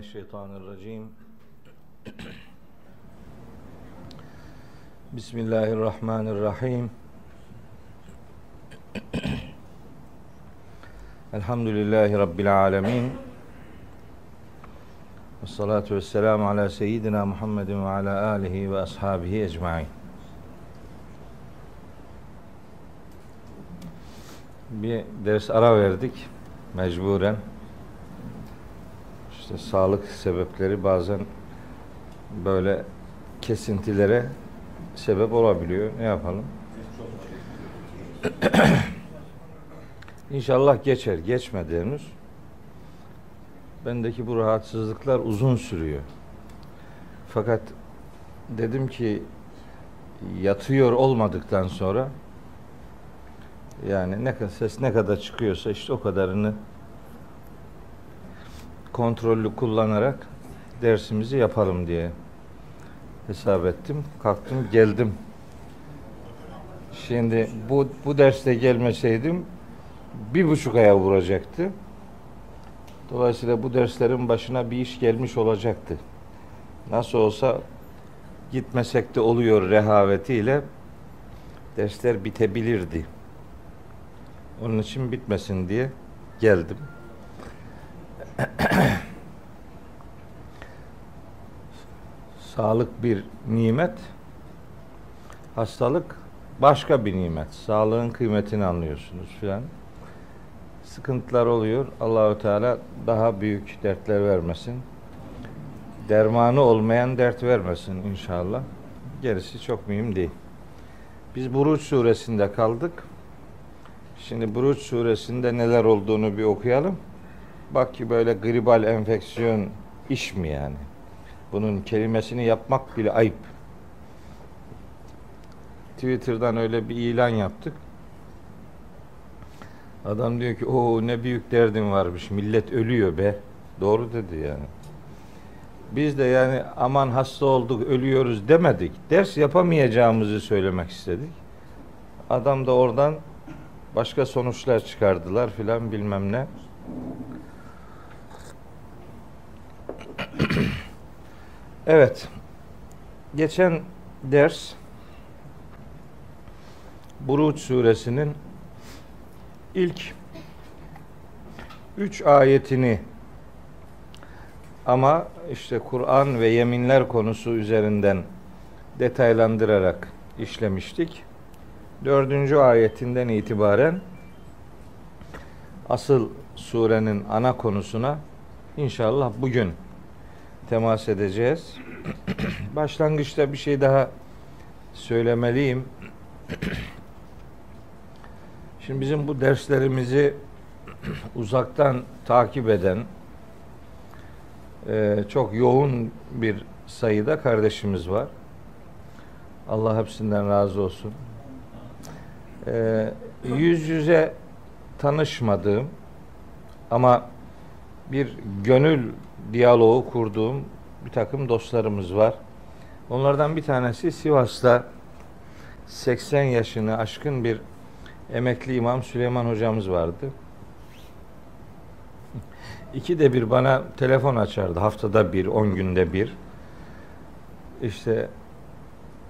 Mineşşeytanirracim. Bismillahirrahmanirrahim. Elhamdülillahi Rabbil alemin. Ve salatu ve selamu ala seyyidina Muhammedin ve ala alihi ve ashabihi ecmain. Bir ders ara verdik mecburen. İşte sağlık sebepleri bazen böyle kesintilere sebep olabiliyor. Ne yapalım? İnşallah geçer. Geçmedi henüz. Bendeki bu rahatsızlıklar uzun sürüyor. Fakat dedim ki yatıyor olmadıktan sonra yani ne kadar ses ne kadar çıkıyorsa işte o kadarını kontrollü kullanarak dersimizi yapalım diye hesap ettim. Kalktım geldim. Şimdi bu, bu derste gelmeseydim bir buçuk aya vuracaktı. Dolayısıyla bu derslerin başına bir iş gelmiş olacaktı. Nasıl olsa gitmesek de oluyor rehavetiyle dersler bitebilirdi. Onun için bitmesin diye geldim. Sağlık bir nimet, hastalık başka bir nimet. Sağlığın kıymetini anlıyorsunuz filan. Sıkıntılar oluyor. Allahü Teala daha büyük dertler vermesin. Dermanı olmayan dert vermesin inşallah. Gerisi çok mühim değil. Biz Buruç suresinde kaldık. Şimdi Buruç suresinde neler olduğunu bir okuyalım. Bak ki böyle gribal enfeksiyon iş mi yani? Bunun kelimesini yapmak bile ayıp. Twitter'dan öyle bir ilan yaptık. Adam diyor ki o ne büyük derdin varmış. Millet ölüyor be. Doğru dedi yani. Biz de yani aman hasta olduk ölüyoruz demedik. Ders yapamayacağımızı söylemek istedik. Adam da oradan başka sonuçlar çıkardılar filan bilmem ne. Evet. Geçen ders Buruç suresinin ilk üç ayetini ama işte Kur'an ve yeminler konusu üzerinden detaylandırarak işlemiştik. Dördüncü ayetinden itibaren asıl surenin ana konusuna inşallah bugün temas edeceğiz. Başlangıçta bir şey daha söylemeliyim. Şimdi bizim bu derslerimizi uzaktan takip eden e, çok yoğun bir sayıda kardeşimiz var. Allah hepsinden razı olsun. E, yüz yüze tanışmadığım ama bir gönül diyaloğu kurduğum bir takım dostlarımız var. Onlardan bir tanesi Sivas'ta 80 yaşını aşkın bir emekli imam Süleyman hocamız vardı. İki de bir bana telefon açardı. Haftada bir, on günde bir. İşte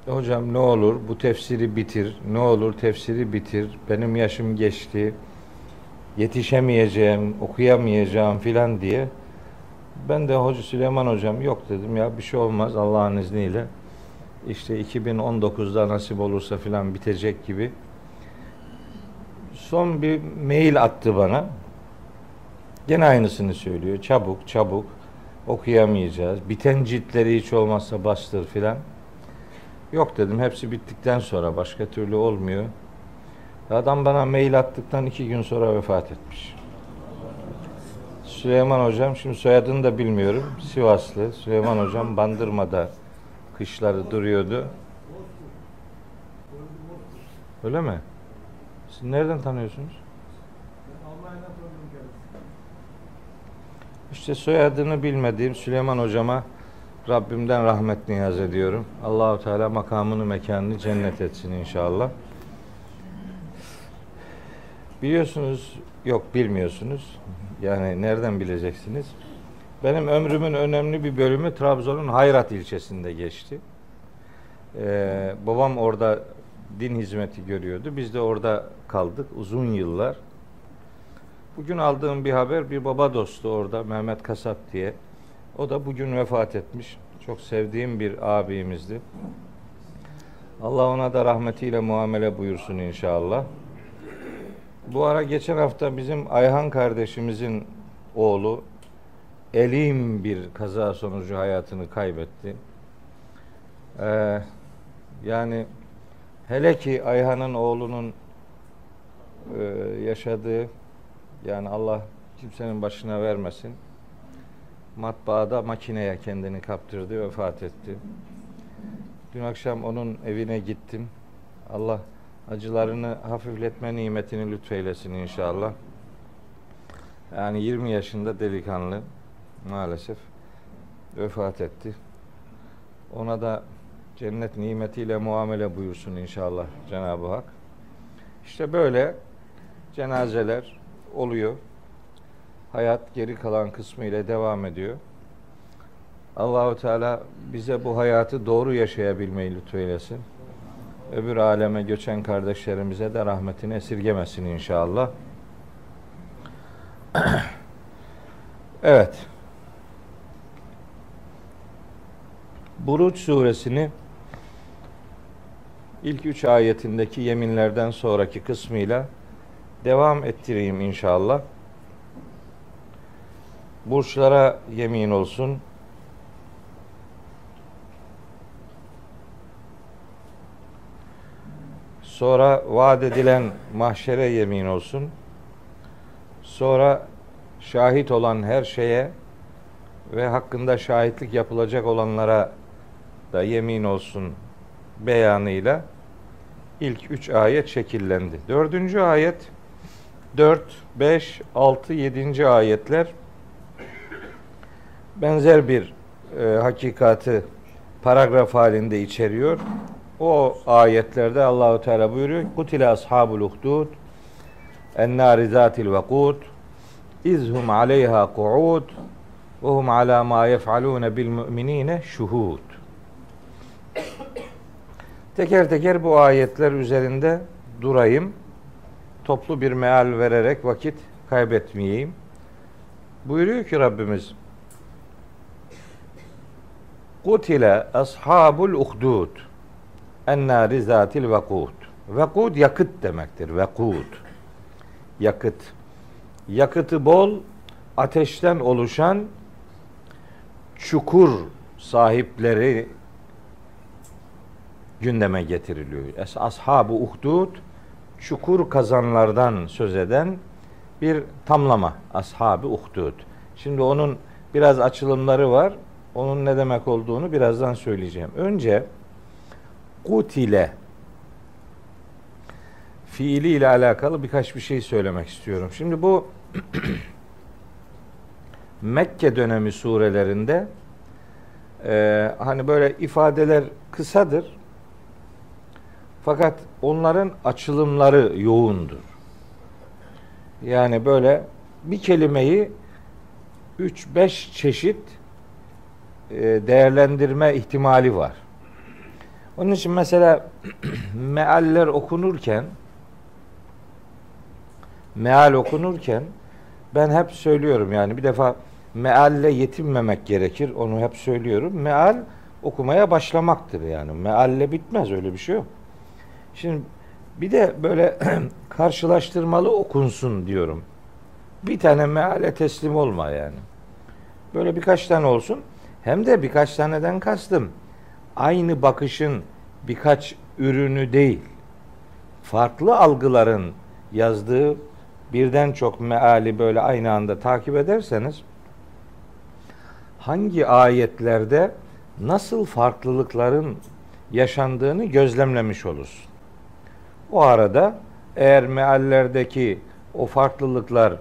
hocam ne olur bu tefsiri bitir. Ne olur tefsiri bitir. Benim yaşım geçti. Yetişemeyeceğim, okuyamayacağım filan diye. Ben de Hoca Süleyman hocam yok dedim ya bir şey olmaz Allah'ın izniyle. İşte 2019'da nasip olursa filan bitecek gibi. Son bir mail attı bana. Gene aynısını söylüyor. Çabuk çabuk okuyamayacağız. Biten ciltleri hiç olmazsa bastır filan. Yok dedim hepsi bittikten sonra başka türlü olmuyor. Adam bana mail attıktan iki gün sonra vefat etmiş. Süleyman Hocam, şimdi soyadını da bilmiyorum. Sivaslı. Süleyman Hocam Bandırma'da kışları duruyordu. Öyle mi? Siz nereden tanıyorsunuz? İşte soyadını bilmediğim Süleyman Hocama Rabbimden rahmet niyaz ediyorum. Allahu Teala makamını mekanını cennet etsin inşallah. Biliyorsunuz, yok bilmiyorsunuz. Yani nereden bileceksiniz? Benim ömrümün önemli bir bölümü Trabzon'un Hayrat ilçesinde geçti. Ee, babam orada din hizmeti görüyordu. Biz de orada kaldık uzun yıllar. Bugün aldığım bir haber bir baba dostu orada Mehmet Kasap diye. O da bugün vefat etmiş. Çok sevdiğim bir abimizdi. Allah ona da rahmetiyle muamele buyursun inşallah. Bu ara geçen hafta bizim Ayhan kardeşimizin oğlu elim bir kaza sonucu hayatını kaybetti. Ee, yani hele ki Ayhan'ın oğlunun e, yaşadığı yani Allah kimsenin başına vermesin. Matbaada makineye kendini kaptırdı, vefat etti. Dün akşam onun evine gittim. Allah acılarını hafifletme nimetini lütfeylesin inşallah. Yani 20 yaşında delikanlı maalesef vefat etti. Ona da cennet nimetiyle muamele buyursun inşallah Cenab-ı Hak. İşte böyle cenazeler oluyor. Hayat geri kalan kısmı ile devam ediyor. Allahu Teala bize bu hayatı doğru yaşayabilmeyi lütfeylesin. Öbür aleme göçen kardeşlerimize de rahmetini esirgemesin inşallah. evet. Buruç suresini ilk üç ayetindeki yeminlerden sonraki kısmıyla devam ettireyim inşallah. Burçlara yemin olsun. Sonra vaat edilen mahşere yemin olsun. Sonra şahit olan her şeye ve hakkında şahitlik yapılacak olanlara da yemin olsun beyanıyla ilk üç ayet şekillendi. Dördüncü ayet 4, 5, 6, 7. ayetler benzer bir e, hakikati paragraf halinde içeriyor. O ayetlerde Allahu Teala buyuruyor. Kutile ashabul uhdud en nari zatil vakut izhum aleyha ku'ud ve hum ala ma yef'alun bil mu'minine şuhud. Teker teker bu ayetler üzerinde durayım. Toplu bir meal vererek vakit kaybetmeyeyim. Buyuruyor ki Rabbimiz Kutile ashabul uhdud ennâri zâtil vekud. Vekud yakıt demektir. Vekud. Yakıt. Yakıtı bol, ateşten oluşan çukur sahipleri gündeme getiriliyor. Es ashabu uhdud çukur kazanlardan söz eden bir tamlama. Ashabi uhdud. Şimdi onun biraz açılımları var. Onun ne demek olduğunu birazdan söyleyeceğim. Önce kutile fiili ile alakalı birkaç bir şey söylemek istiyorum. Şimdi bu Mekke dönemi surelerinde e, hani böyle ifadeler kısadır. Fakat onların açılımları yoğundur. Yani böyle bir kelimeyi 3-5 çeşit e, değerlendirme ihtimali var. Onun için mesela mealler okunurken meal okunurken ben hep söylüyorum yani bir defa mealle yetinmemek gerekir. Onu hep söylüyorum. Meal okumaya başlamaktır yani. Mealle bitmez öyle bir şey yok. Şimdi bir de böyle karşılaştırmalı okunsun diyorum. Bir tane meale teslim olma yani. Böyle birkaç tane olsun. Hem de birkaç taneden kastım. Aynı bakışın birkaç ürünü değil. Farklı algıların yazdığı birden çok meali böyle aynı anda takip ederseniz hangi ayetlerde nasıl farklılıkların yaşandığını gözlemlemiş olursun. O arada eğer meallerdeki o farklılıklar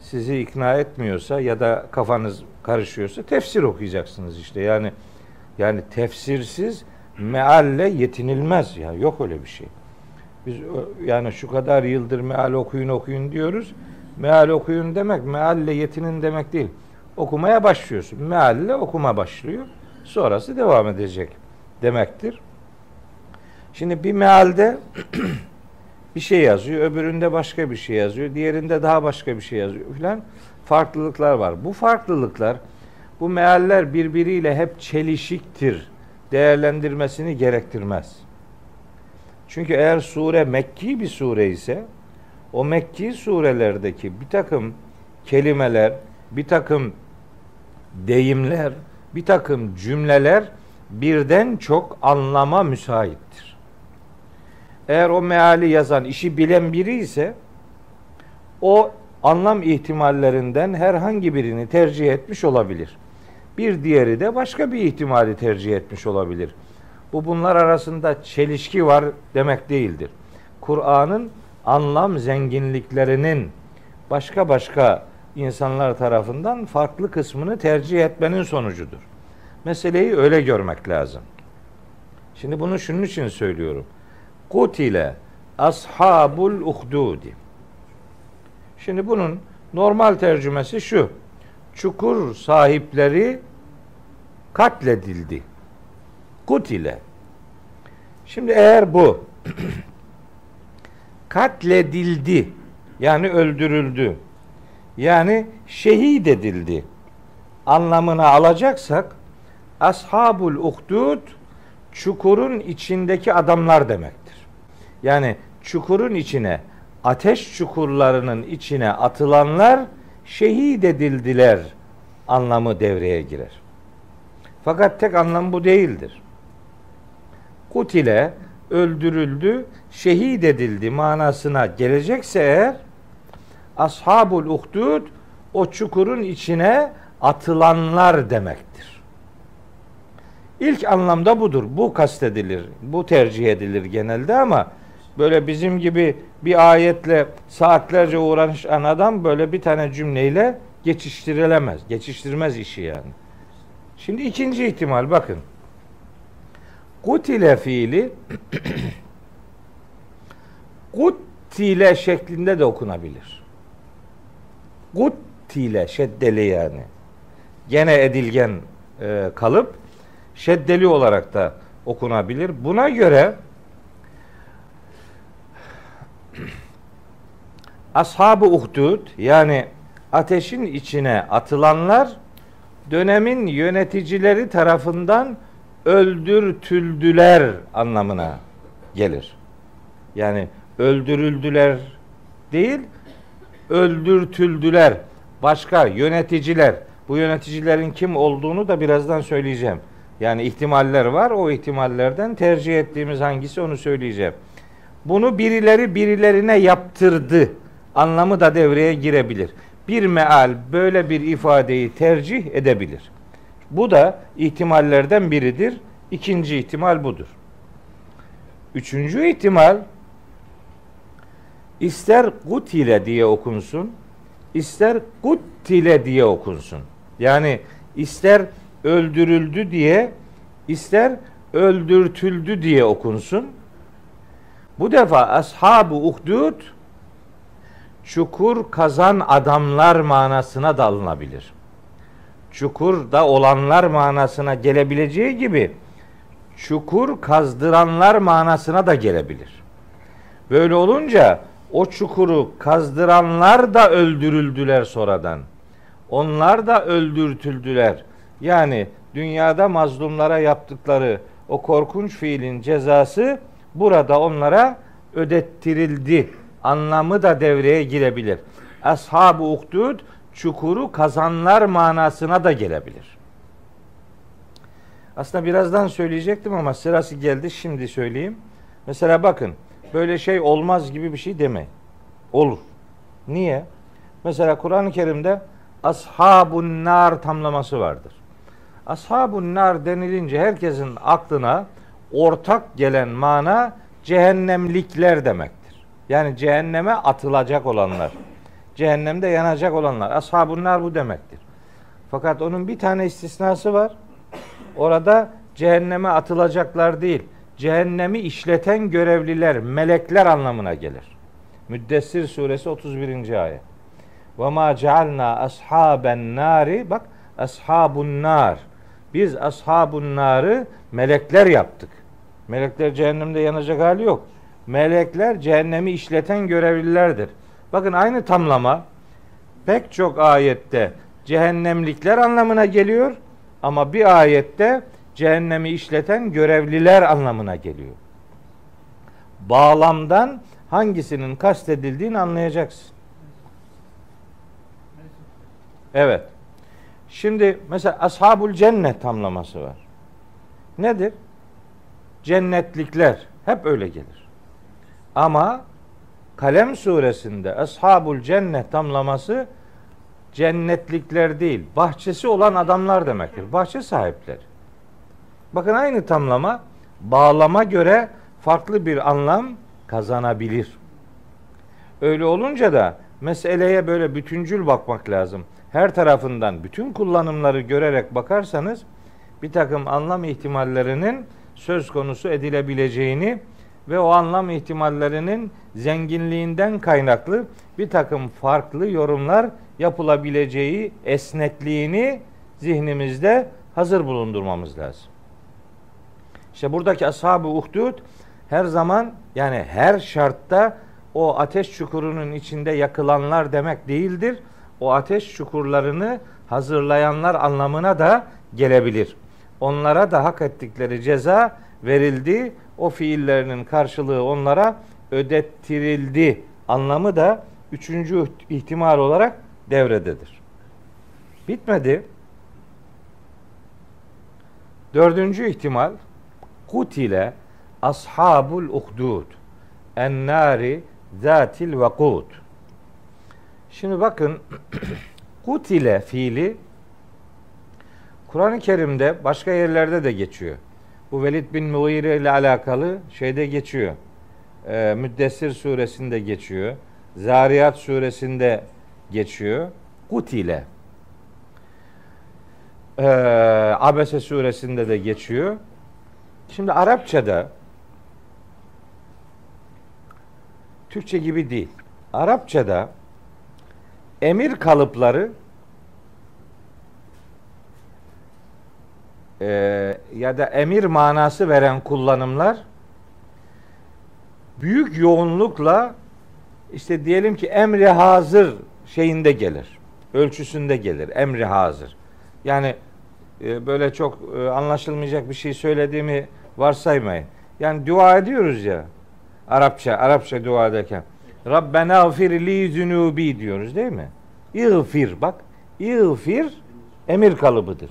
sizi ikna etmiyorsa ya da kafanız karışıyorsa tefsir okuyacaksınız işte. Yani yani tefsirsiz mealle yetinilmez. Yani yok öyle bir şey. Biz yani şu kadar yıldır meal okuyun okuyun diyoruz. Meal okuyun demek mealle yetinin demek değil. okumaya başlıyorsun. Mealle okuma başlıyor. Sonrası devam edecek demektir. Şimdi bir mealde bir şey yazıyor, öbüründe başka bir şey yazıyor, diğerinde daha başka bir şey yazıyor filan. Farklılıklar var. Bu farklılıklar, bu mealler birbiriyle hep çelişiktir değerlendirmesini gerektirmez. Çünkü eğer sure Mekki bir sure ise o Mekki surelerdeki bir takım kelimeler, bir takım deyimler, bir takım cümleler birden çok anlama müsaittir. Eğer o meali yazan, işi bilen biri ise o anlam ihtimallerinden herhangi birini tercih etmiş olabilir. Bir diğeri de başka bir ihtimali tercih etmiş olabilir. Bu bunlar arasında çelişki var demek değildir. Kur'an'ın anlam zenginliklerinin başka başka insanlar tarafından farklı kısmını tercih etmenin sonucudur. Meseleyi öyle görmek lazım. Şimdi bunu şunun için söylüyorum. Kutile ashabul uhdudi. Şimdi bunun normal tercümesi şu. Çukur sahipleri katledildi. Kutile. Şimdi eğer bu katledildi yani öldürüldü yani şehit edildi anlamına alacaksak ashabul uhdud çukurun içindeki adamlar demektir. Yani çukurun içine ateş çukurlarının içine atılanlar şehit edildiler anlamı devreye girer. Fakat tek anlam bu değildir. Kutile öldürüldü, şehit edildi manasına gelecekse eğer ashabul uhdud o çukurun içine atılanlar demektir. İlk anlamda budur. Bu kastedilir. Bu tercih edilir genelde ama böyle bizim gibi bir ayetle saatlerce uğraşan adam böyle bir tane cümleyle geçiştirilemez. Geçiştirmez işi yani. Şimdi ikinci ihtimal bakın. Kutile fiili kuttile şeklinde de okunabilir. Kuttile şeddeli yani. Gene edilgen e, kalıp şeddeli olarak da okunabilir. Buna göre Ashab-ı Uhdud yani ateşin içine atılanlar dönemin yöneticileri tarafından öldürtüldüler anlamına gelir. Yani öldürüldüler değil, öldürtüldüler. Başka yöneticiler. Bu yöneticilerin kim olduğunu da birazdan söyleyeceğim. Yani ihtimaller var. O ihtimallerden tercih ettiğimiz hangisi onu söyleyeceğim. Bunu birileri birilerine yaptırdı anlamı da devreye girebilir. Bir meal böyle bir ifadeyi tercih edebilir. Bu da ihtimallerden biridir. İkinci ihtimal budur. Üçüncü ihtimal ister kutile diye okunsun, ister kuttile diye okunsun. Yani ister öldürüldü diye, ister öldürtüldü diye okunsun. Bu defa ashab-ı uhdud çukur kazan adamlar manasına da alınabilir. Çukurda olanlar manasına gelebileceği gibi çukur kazdıranlar manasına da gelebilir. Böyle olunca o çukuru kazdıranlar da öldürüldüler sonradan. Onlar da öldürtüldüler. Yani dünyada mazlumlara yaptıkları o korkunç fiilin cezası burada onlara ödettirildi anlamı da devreye girebilir. Ashab-ı uhdud çukuru kazanlar manasına da gelebilir. Aslında birazdan söyleyecektim ama sırası geldi şimdi söyleyeyim. Mesela bakın böyle şey olmaz gibi bir şey demeyin. Olur. Niye? Mesela Kur'an-ı Kerim'de ashabun nar tamlaması vardır. Ashabun nar denilince herkesin aklına ortak gelen mana cehennemlikler demektir. Yani cehenneme atılacak olanlar. Cehennemde yanacak olanlar. Ashabun nar bu demektir. Fakat onun bir tane istisnası var. Orada cehenneme atılacaklar değil, cehennemi işleten görevliler, melekler anlamına gelir. Müddessir suresi 31. ayet. Ve ma cealna ashaben nari bak ashabun nar. Biz ashabun narı melekler yaptık. Melekler cehennemde yanacak hali yok. Melekler cehennemi işleten görevlilerdir. Bakın aynı tamlama pek çok ayette cehennemlikler anlamına geliyor ama bir ayette cehennemi işleten görevliler anlamına geliyor. Bağlamdan hangisinin kastedildiğini anlayacaksın. Evet. Şimdi mesela ashabul cennet tamlaması var. Nedir? Cennetlikler. Hep öyle gelir. Ama Kalem suresinde ashabul cennet tamlaması cennetlikler değil, bahçesi olan adamlar demektir. Bahçe sahipleri. Bakın aynı tamlama bağlama göre farklı bir anlam kazanabilir. Öyle olunca da meseleye böyle bütüncül bakmak lazım. Her tarafından bütün kullanımları görerek bakarsanız bir takım anlam ihtimallerinin söz konusu edilebileceğini ve o anlam ihtimallerinin zenginliğinden kaynaklı bir takım farklı yorumlar yapılabileceği esnekliğini zihnimizde hazır bulundurmamız lazım. İşte buradaki ashab-ı uhdud her zaman yani her şartta o ateş çukurunun içinde yakılanlar demek değildir. O ateş çukurlarını hazırlayanlar anlamına da gelebilir. Onlara da hak ettikleri ceza verildi. O fiillerinin karşılığı onlara ödettirildi anlamı da üçüncü ihtimal olarak devrededir. Bitmedi. Dördüncü ihtimal kutile ashabul uhdud ennari zatil vakut. Şimdi bakın kutile fiili Kur'an-ı Kerim'de başka yerlerde de geçiyor. Bu Velid bin Mughire ile alakalı şeyde geçiyor. Ee, Müddessir suresinde geçiyor. Zariyat suresinde geçiyor. Kutile. Ee, Abese suresinde de geçiyor. Şimdi Arapçada Türkçe gibi değil. Arapçada emir kalıpları e, ya da emir manası veren kullanımlar büyük yoğunlukla işte diyelim ki emri hazır şeyinde gelir. Ölçüsünde gelir. Emri hazır. Yani e, böyle çok e, anlaşılmayacak bir şey söylediğimi varsaymayın. Yani dua ediyoruz ya. Arapça, Arapça dua ederken. Rabbena gfir li zunubi diyoruz değil mi? İğfir bak. İğfir emir kalıbıdır.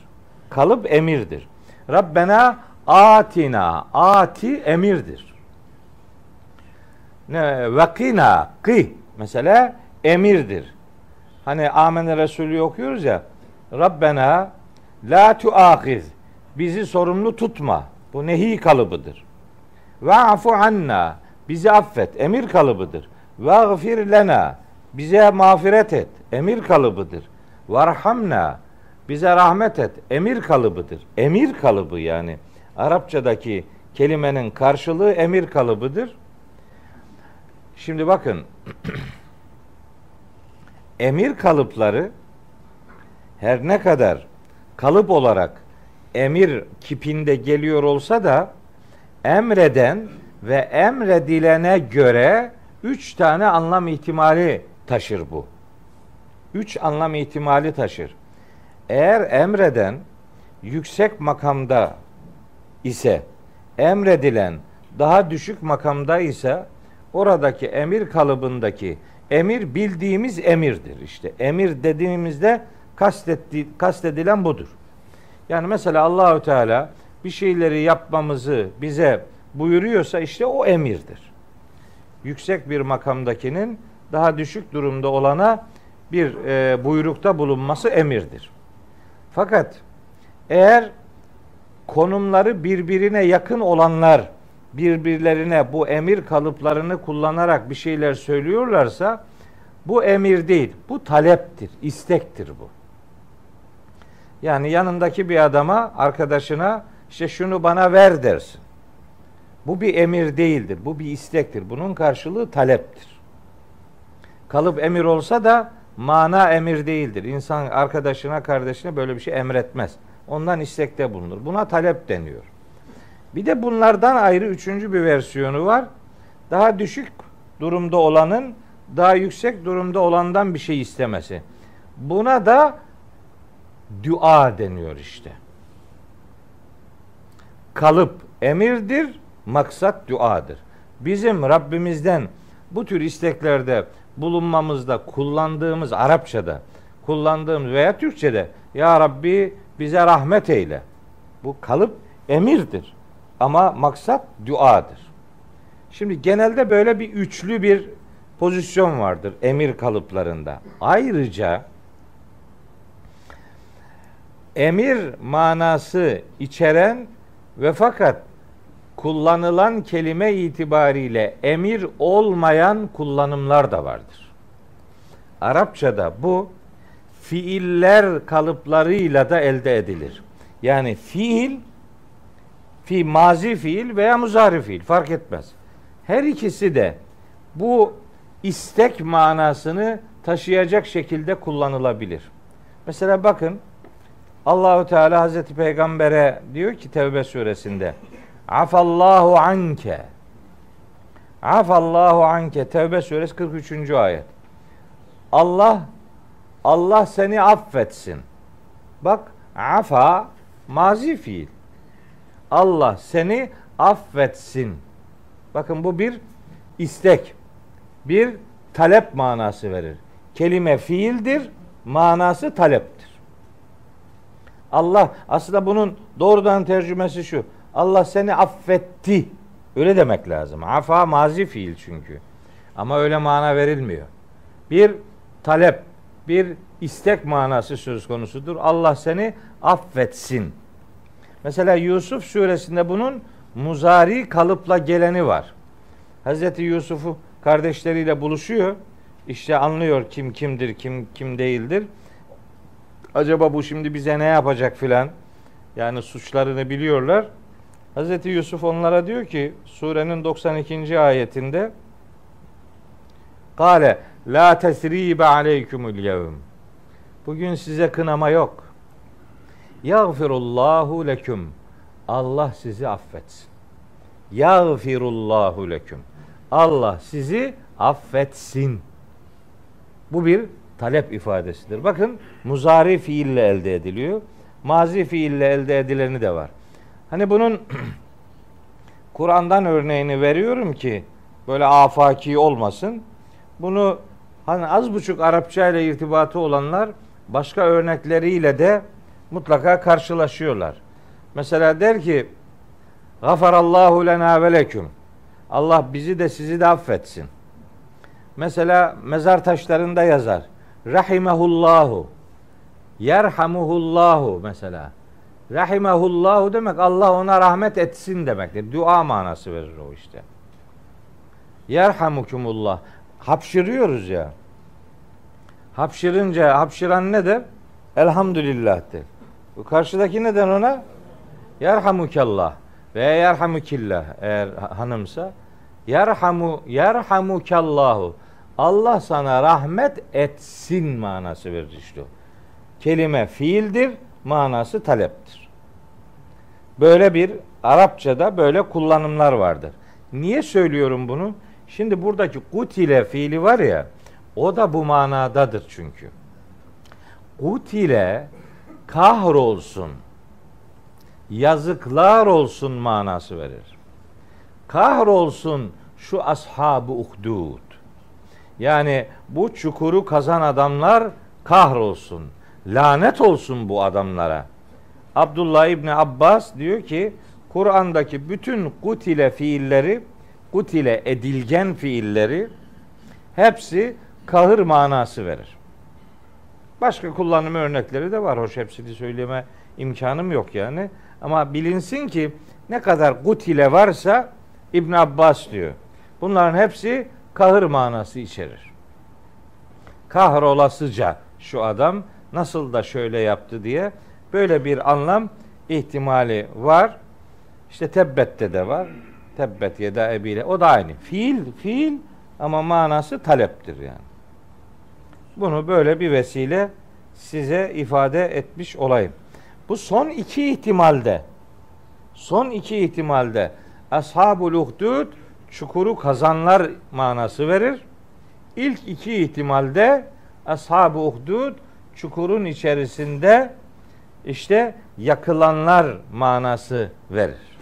Kalıp emirdir. Rabbena atina. Ati emirdir. Ne vakina kı mesela emirdir. Hani Amen Resulü okuyoruz ya. Rabbena la tuahiz. Bizi sorumlu tutma. Bu nehi kalıbıdır. Ve afu anna. Bizi affet. Emir kalıbıdır. Ve gfir lena. Bize mağfiret et. Emir kalıbıdır. Varhamna. Bize rahmet et. Emir kalıbıdır. Emir kalıbı yani. Arapçadaki kelimenin karşılığı emir kalıbıdır. Şimdi bakın. emir kalıpları her ne kadar kalıp olarak emir kipinde geliyor olsa da emreden ve emredilene göre üç tane anlam ihtimali taşır bu. Üç anlam ihtimali taşır. Eğer emreden yüksek makamda ise emredilen daha düşük makamda ise oradaki emir kalıbındaki emir bildiğimiz emirdir. İşte emir dediğimizde kastetti, kastedilen budur. Yani mesela Allahü Teala bir şeyleri yapmamızı bize buyuruyorsa işte o emirdir. Yüksek bir makamdakinin daha düşük durumda olana bir e, buyrukta bulunması emirdir. Fakat eğer konumları birbirine yakın olanlar birbirlerine bu emir kalıplarını kullanarak bir şeyler söylüyorlarsa bu emir değil, bu taleptir, istektir bu. Yani yanındaki bir adama, arkadaşına işte şunu bana ver dersin. Bu bir emir değildir, bu bir istektir. Bunun karşılığı taleptir. Kalıp emir olsa da mana emir değildir. İnsan arkadaşına, kardeşine böyle bir şey emretmez. Ondan istekte bulunur. Buna talep deniyor. Bir de bunlardan ayrı üçüncü bir versiyonu var. Daha düşük durumda olanın daha yüksek durumda olandan bir şey istemesi. Buna da dua deniyor işte. Kalıp emirdir, maksat duadır. Bizim Rabbimizden bu tür isteklerde bulunmamızda kullandığımız Arapçada kullandığımız veya Türkçede ya Rabbi bize rahmet eyle. Bu kalıp emirdir. Ama maksat duadır. Şimdi genelde böyle bir üçlü bir pozisyon vardır emir kalıplarında. Ayrıca emir manası içeren ve fakat kullanılan kelime itibariyle emir olmayan kullanımlar da vardır. Arapçada bu fiiller kalıplarıyla da elde edilir. Yani fiil fi mazi fiil veya muzari fiil fark etmez. Her ikisi de bu istek manasını taşıyacak şekilde kullanılabilir. Mesela bakın Allahu Teala Hazreti Peygamber'e diyor ki Tevbe suresinde Afallahu anke Afallahu anke Tevbe suresi 43. ayet. Allah Allah seni affetsin. Bak afa mazi fiil. Allah seni affetsin. Bakın bu bir istek. Bir talep manası verir. Kelime fiildir, manası taleptir. Allah aslında bunun doğrudan tercümesi şu. Allah seni affetti. Öyle demek lazım. Afa mazi fiil çünkü. Ama öyle mana verilmiyor. Bir talep, bir istek manası söz konusudur. Allah seni affetsin. Mesela Yusuf suresinde bunun muzari kalıpla geleni var. Hazreti Yusuf'u kardeşleriyle buluşuyor. İşte anlıyor kim kimdir, kim kim değildir. Acaba bu şimdi bize ne yapacak filan. Yani suçlarını biliyorlar. Hazreti Yusuf onlara diyor ki surenin 92. ayetinde Kale la tesribe aleykumul yevm. Bugün size kınama yok. Yağfirullahu leküm. Allah sizi affetsin. Yağfirullahu leküm. Allah sizi affetsin. Bu bir talep ifadesidir. Bakın muzari fiille elde ediliyor. Mazi fiille elde edileni de var. Hani bunun Kur'an'dan örneğini veriyorum ki böyle afaki olmasın. Bunu hani az buçuk Arapça ile irtibatı olanlar başka örnekleriyle de mutlaka karşılaşıyorlar. Mesela der ki Gafarallahu lena ve leküm. Allah bizi de sizi de affetsin. Mesela mezar taşlarında yazar. Rahimehullahu. Yerhamuhullahu mesela. Rahimehullahu demek Allah ona rahmet etsin demektir. Dua manası verir o işte. Yerhamukumullah. Hapşırıyoruz ya. Hapşırınca hapşıran ne der? Elhamdülillah der. Bu karşıdaki neden ona? Yerhamukallah veya yerhamukillah eğer hanımsa yerhamu yerhamukallahu Allah sana rahmet etsin manası verir işte. Kelime fiildir, manası taleptir. Böyle bir Arapçada böyle kullanımlar vardır. Niye söylüyorum bunu? Şimdi buradaki kutile fiili var ya o da bu manadadır çünkü. Kutile kahrolsun, yazıklar olsun manası verir. Kahrolsun şu ashabı uhdud. Yani bu çukuru kazan adamlar kahrolsun. Lanet olsun bu adamlara. Abdullah İbni Abbas diyor ki Kur'an'daki bütün kutile fiilleri, kutile edilgen fiilleri hepsi kahır manası verir. Başka kullanım örnekleri de var. Hoş hepsini söyleme imkanım yok yani. Ama bilinsin ki ne kadar kutile varsa İbn Abbas diyor. Bunların hepsi kahır manası içerir. Kahrolasıca şu adam nasıl da şöyle yaptı diye böyle bir anlam ihtimali var. İşte tebbette de var. Tebbet yeda ebiyle. O da aynı. Fiil, fiil ama manası taleptir yani. Bunu böyle bir vesile size ifade etmiş olayım. Bu son iki ihtimalde son iki ihtimalde ashabul uhdud çukuru kazanlar manası verir. İlk iki ihtimalde ashab-ı uhdud çukurun içerisinde işte yakılanlar manası verir.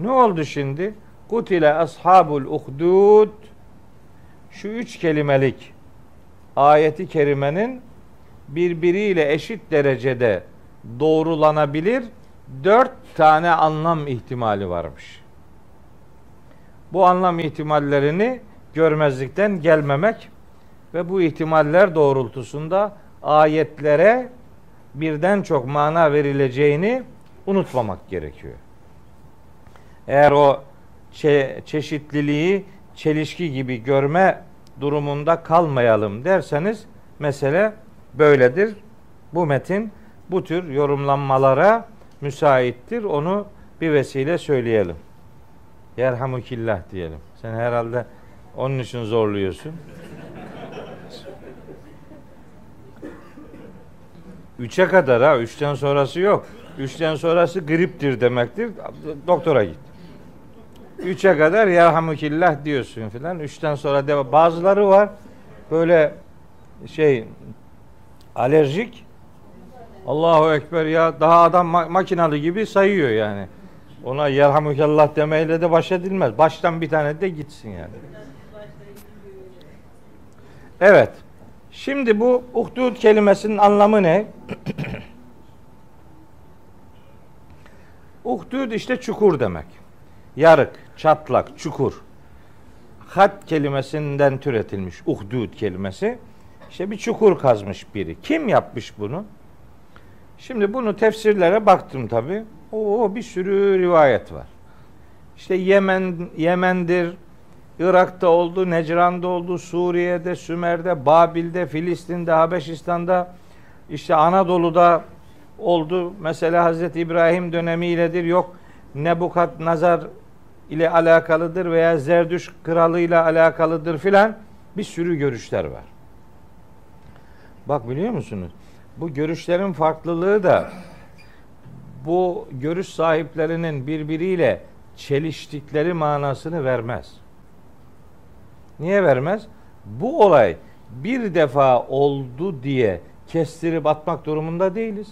Ne oldu şimdi? Kutile ashabul uhdud şu üç kelimelik ayeti kerimenin birbiriyle eşit derecede doğrulanabilir dört tane anlam ihtimali varmış. Bu anlam ihtimallerini görmezlikten gelmemek ve bu ihtimaller doğrultusunda ayetlere birden çok mana verileceğini unutmamak gerekiyor. Eğer o çe- çeşitliliği çelişki gibi görme durumunda kalmayalım derseniz mesele böyledir. Bu metin bu tür yorumlanmalara müsaittir. Onu bir vesile söyleyelim. Yerhamukillah diyelim. Sen herhalde onun için zorluyorsun. Üçe kadar ha. Üçten sonrası yok. Üçten sonrası griptir demektir. Doktora git. Üçe kadar yerhamukillah diyorsun filan. Üçten sonra devam. Bazıları var böyle şey alerjik Allahu Ekber ya daha adam ma- makinalı gibi sayıyor yani. Ona yerhamukallah demeyle de baş edilmez. Baştan bir tane de gitsin yani. Evet. Şimdi bu uhdud kelimesinin anlamı ne? uhdud işte çukur demek. Yarık, çatlak, çukur. Hat kelimesinden türetilmiş uhdud kelimesi. İşte bir çukur kazmış biri. Kim yapmış bunu? Şimdi bunu tefsirlere baktım tabi. Oo bir sürü rivayet var. İşte Yemen Yemen'dir, Irak'ta oldu, Necran'da oldu, Suriye'de, Sümer'de, Babil'de, Filistin'de, Habeşistan'da, işte Anadolu'da oldu. Mesela Hazreti İbrahim dönemiyledir. Yok Nebukadnezar ile alakalıdır veya Zerdüş kralıyla alakalıdır filan bir sürü görüşler var. Bak biliyor musunuz? Bu görüşlerin farklılığı da bu görüş sahiplerinin birbiriyle çeliştikleri manasını vermez. Niye vermez? Bu olay bir defa oldu diye kestirip atmak durumunda değiliz.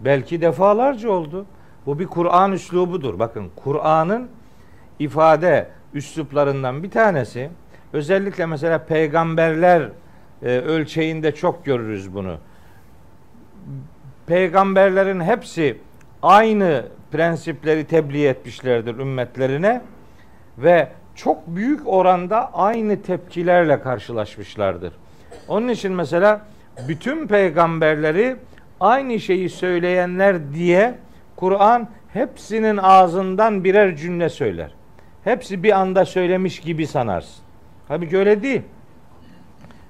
Belki defalarca oldu. Bu bir Kur'an üslubudur. Bakın Kur'an'ın ifade üsluplarından bir tanesi özellikle mesela peygamberler e, ölçeğinde çok görürüz bunu. Peygamberlerin hepsi aynı prensipleri tebliğ etmişlerdir ümmetlerine ve çok büyük oranda aynı tepkilerle karşılaşmışlardır. Onun için mesela bütün peygamberleri aynı şeyi söyleyenler diye Kur'an hepsinin ağzından birer cümle söyler. Hepsi bir anda söylemiş gibi sanarsın. Tabii öyle değil.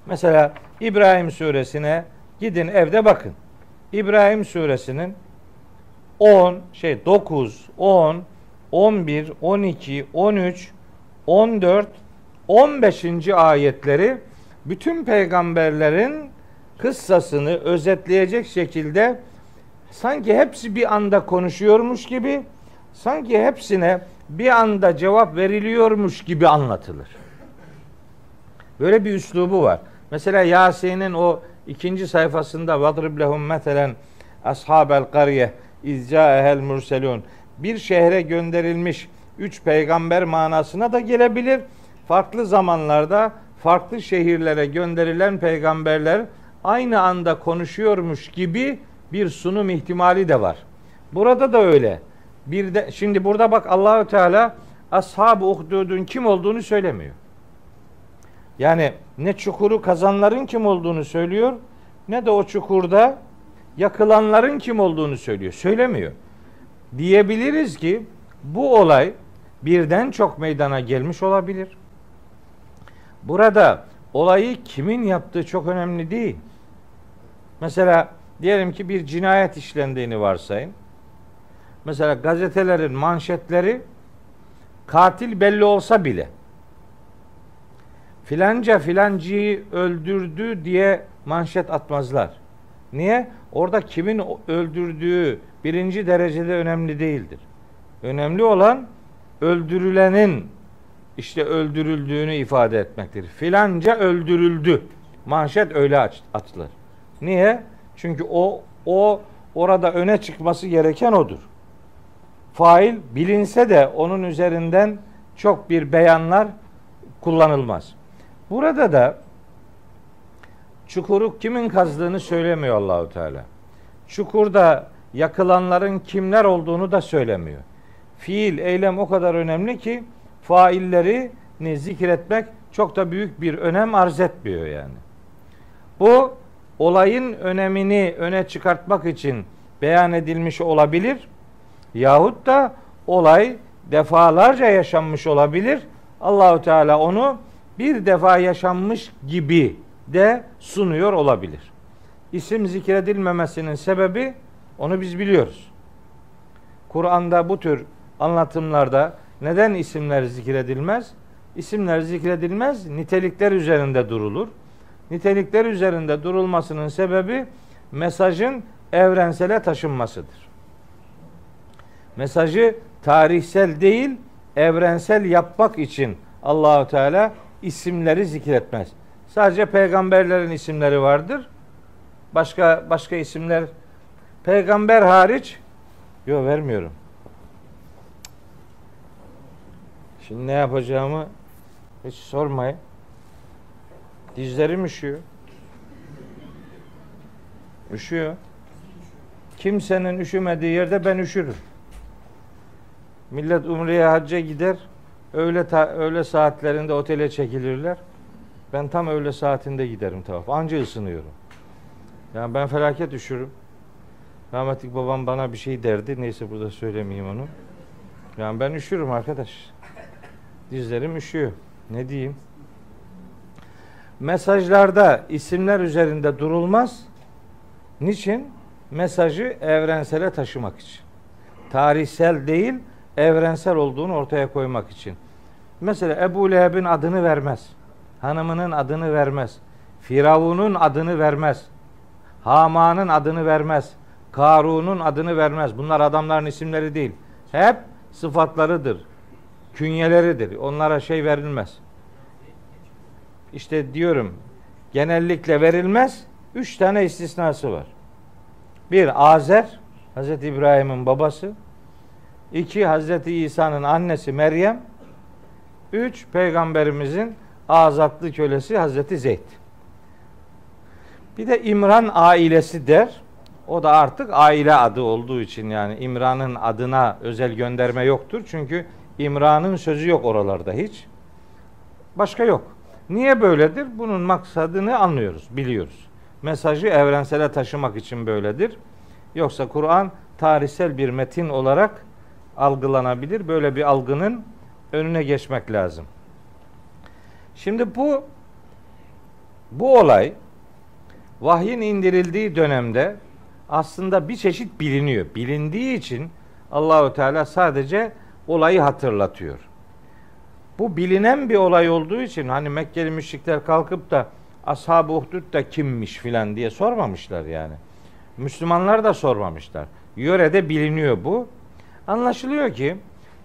Mesela İbrahim suresine gidin evde bakın. İbrahim suresinin 10 şey 9, 10, 11, 12, 13, 14, 15. ayetleri bütün peygamberlerin kıssasını özetleyecek şekilde sanki hepsi bir anda konuşuyormuş gibi sanki hepsine bir anda cevap veriliyormuş gibi anlatılır. Böyle bir üslubu var. Mesela Yasin'in o ikinci sayfasında vadrib lehum metelen ashabel kariye izcaehel murselun bir şehre gönderilmiş üç peygamber manasına da gelebilir. Farklı zamanlarda farklı şehirlere gönderilen peygamberler aynı anda konuşuyormuş gibi bir sunum ihtimali de var. Burada da öyle. Bir de şimdi burada bak Allahü Teala ashab-ı uhdudun kim olduğunu söylemiyor. Yani ne çukuru kazanların kim olduğunu söylüyor ne de o çukurda yakılanların kim olduğunu söylüyor. Söylemiyor. Diyebiliriz ki bu olay birden çok meydana gelmiş olabilir. Burada olayı kimin yaptığı çok önemli değil. Mesela diyelim ki bir cinayet işlendiğini varsayın. Mesela gazetelerin manşetleri katil belli olsa bile filanca filancıyı öldürdü diye manşet atmazlar. Niye? Orada kimin öldürdüğü birinci derecede önemli değildir. Önemli olan öldürülenin işte öldürüldüğünü ifade etmektir. Filanca öldürüldü. Manşet öyle atılır. Niye? Çünkü o o orada öne çıkması gereken odur. Fail bilinse de onun üzerinden çok bir beyanlar kullanılmaz. Burada da çukuru kimin kazdığını söylemiyor Allahu Teala. Çukurda yakılanların kimler olduğunu da söylemiyor. Fiil, eylem o kadar önemli ki failleri zikretmek çok da büyük bir önem arz etmiyor yani. Bu olayın önemini öne çıkartmak için beyan edilmiş olabilir. Yahut da olay defalarca yaşanmış olabilir. Allahu Teala onu bir defa yaşanmış gibi de sunuyor olabilir. İsim zikredilmemesinin sebebi onu biz biliyoruz. Kur'an'da bu tür anlatımlarda neden isimler zikredilmez? İsimler zikredilmez, nitelikler üzerinde durulur. Nitelikler üzerinde durulmasının sebebi mesajın evrensele taşınmasıdır. Mesajı tarihsel değil, evrensel yapmak için Allahu Teala isimleri zikretmez. Sadece peygamberlerin isimleri vardır. Başka başka isimler peygamber hariç yok vermiyorum. Şimdi ne yapacağımı hiç sormayın. Dizlerim üşüyor. Üşüyor. Kimsenin üşümediği yerde ben üşürüm. Millet umreye hacca gider. Öğle, ta, öğle saatlerinde otele çekilirler. Ben tam öğle saatinde giderim tavaf. Anca ısınıyorum. Yani ben felaket üşürüm. Rahmetlik babam bana bir şey derdi. Neyse burada söylemeyeyim onu. Yani ben üşürüm arkadaş. Dizlerim üşüyor. Ne diyeyim? Mesajlarda isimler üzerinde durulmaz. Niçin? Mesajı evrensele taşımak için. Tarihsel değil, evrensel olduğunu ortaya koymak için. Mesela Ebu Leheb'in adını vermez. Hanımının adını vermez. Firavun'un adını vermez. Haman'ın adını vermez. Karun'un adını vermez. Bunlar adamların isimleri değil. Hep sıfatlarıdır. Künyeleridir. Onlara şey verilmez. İşte diyorum genellikle verilmez. Üç tane istisnası var. Bir Azer, Hazreti İbrahim'in babası. İki Hazreti İsa'nın annesi Meryem. Üç Peygamberimizin azatlı kölesi Hazreti Zeyd. Bir de İmran ailesi der. O da artık aile adı olduğu için yani İmran'ın adına özel gönderme yoktur. Çünkü İmran'ın sözü yok oralarda hiç. Başka yok. Niye böyledir? Bunun maksadını anlıyoruz, biliyoruz. Mesajı evrensele taşımak için böyledir. Yoksa Kur'an tarihsel bir metin olarak algılanabilir. Böyle bir algının önüne geçmek lazım. Şimdi bu bu olay vahyin indirildiği dönemde aslında bir çeşit biliniyor. Bilindiği için Allahu Teala sadece olayı hatırlatıyor. Bu bilinen bir olay olduğu için hani Mekkeli müşrikler kalkıp da Ashab-ı Uhdud da kimmiş filan diye sormamışlar yani. Müslümanlar da sormamışlar. Yörede biliniyor bu. Anlaşılıyor ki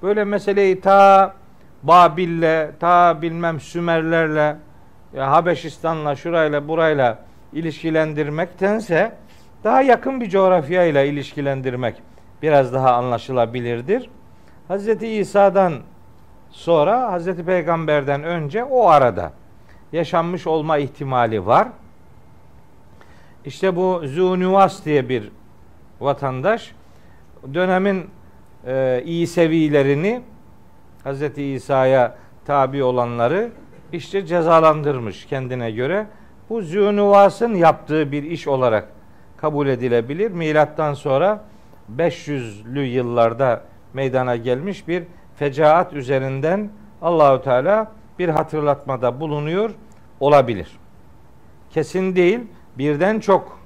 böyle meseleyi ta Babil'le, ta bilmem Sümerlerle, ya Habeşistan'la, şurayla, burayla ilişkilendirmektense daha yakın bir coğrafyayla ilişkilendirmek biraz daha anlaşılabilirdir. Hz. İsa'dan sonra Hz. Peygamber'den önce o arada yaşanmış olma ihtimali var. İşte bu Zunuvas diye bir vatandaş dönemin e, iyi sevilerini Hz. İsa'ya tabi olanları işte cezalandırmış kendine göre. Bu Zünuvas'ın yaptığı bir iş olarak kabul edilebilir. Milattan sonra 500'lü yıllarda meydana gelmiş bir fecaat üzerinden Allahü Teala bir hatırlatmada bulunuyor olabilir. Kesin değil, birden çok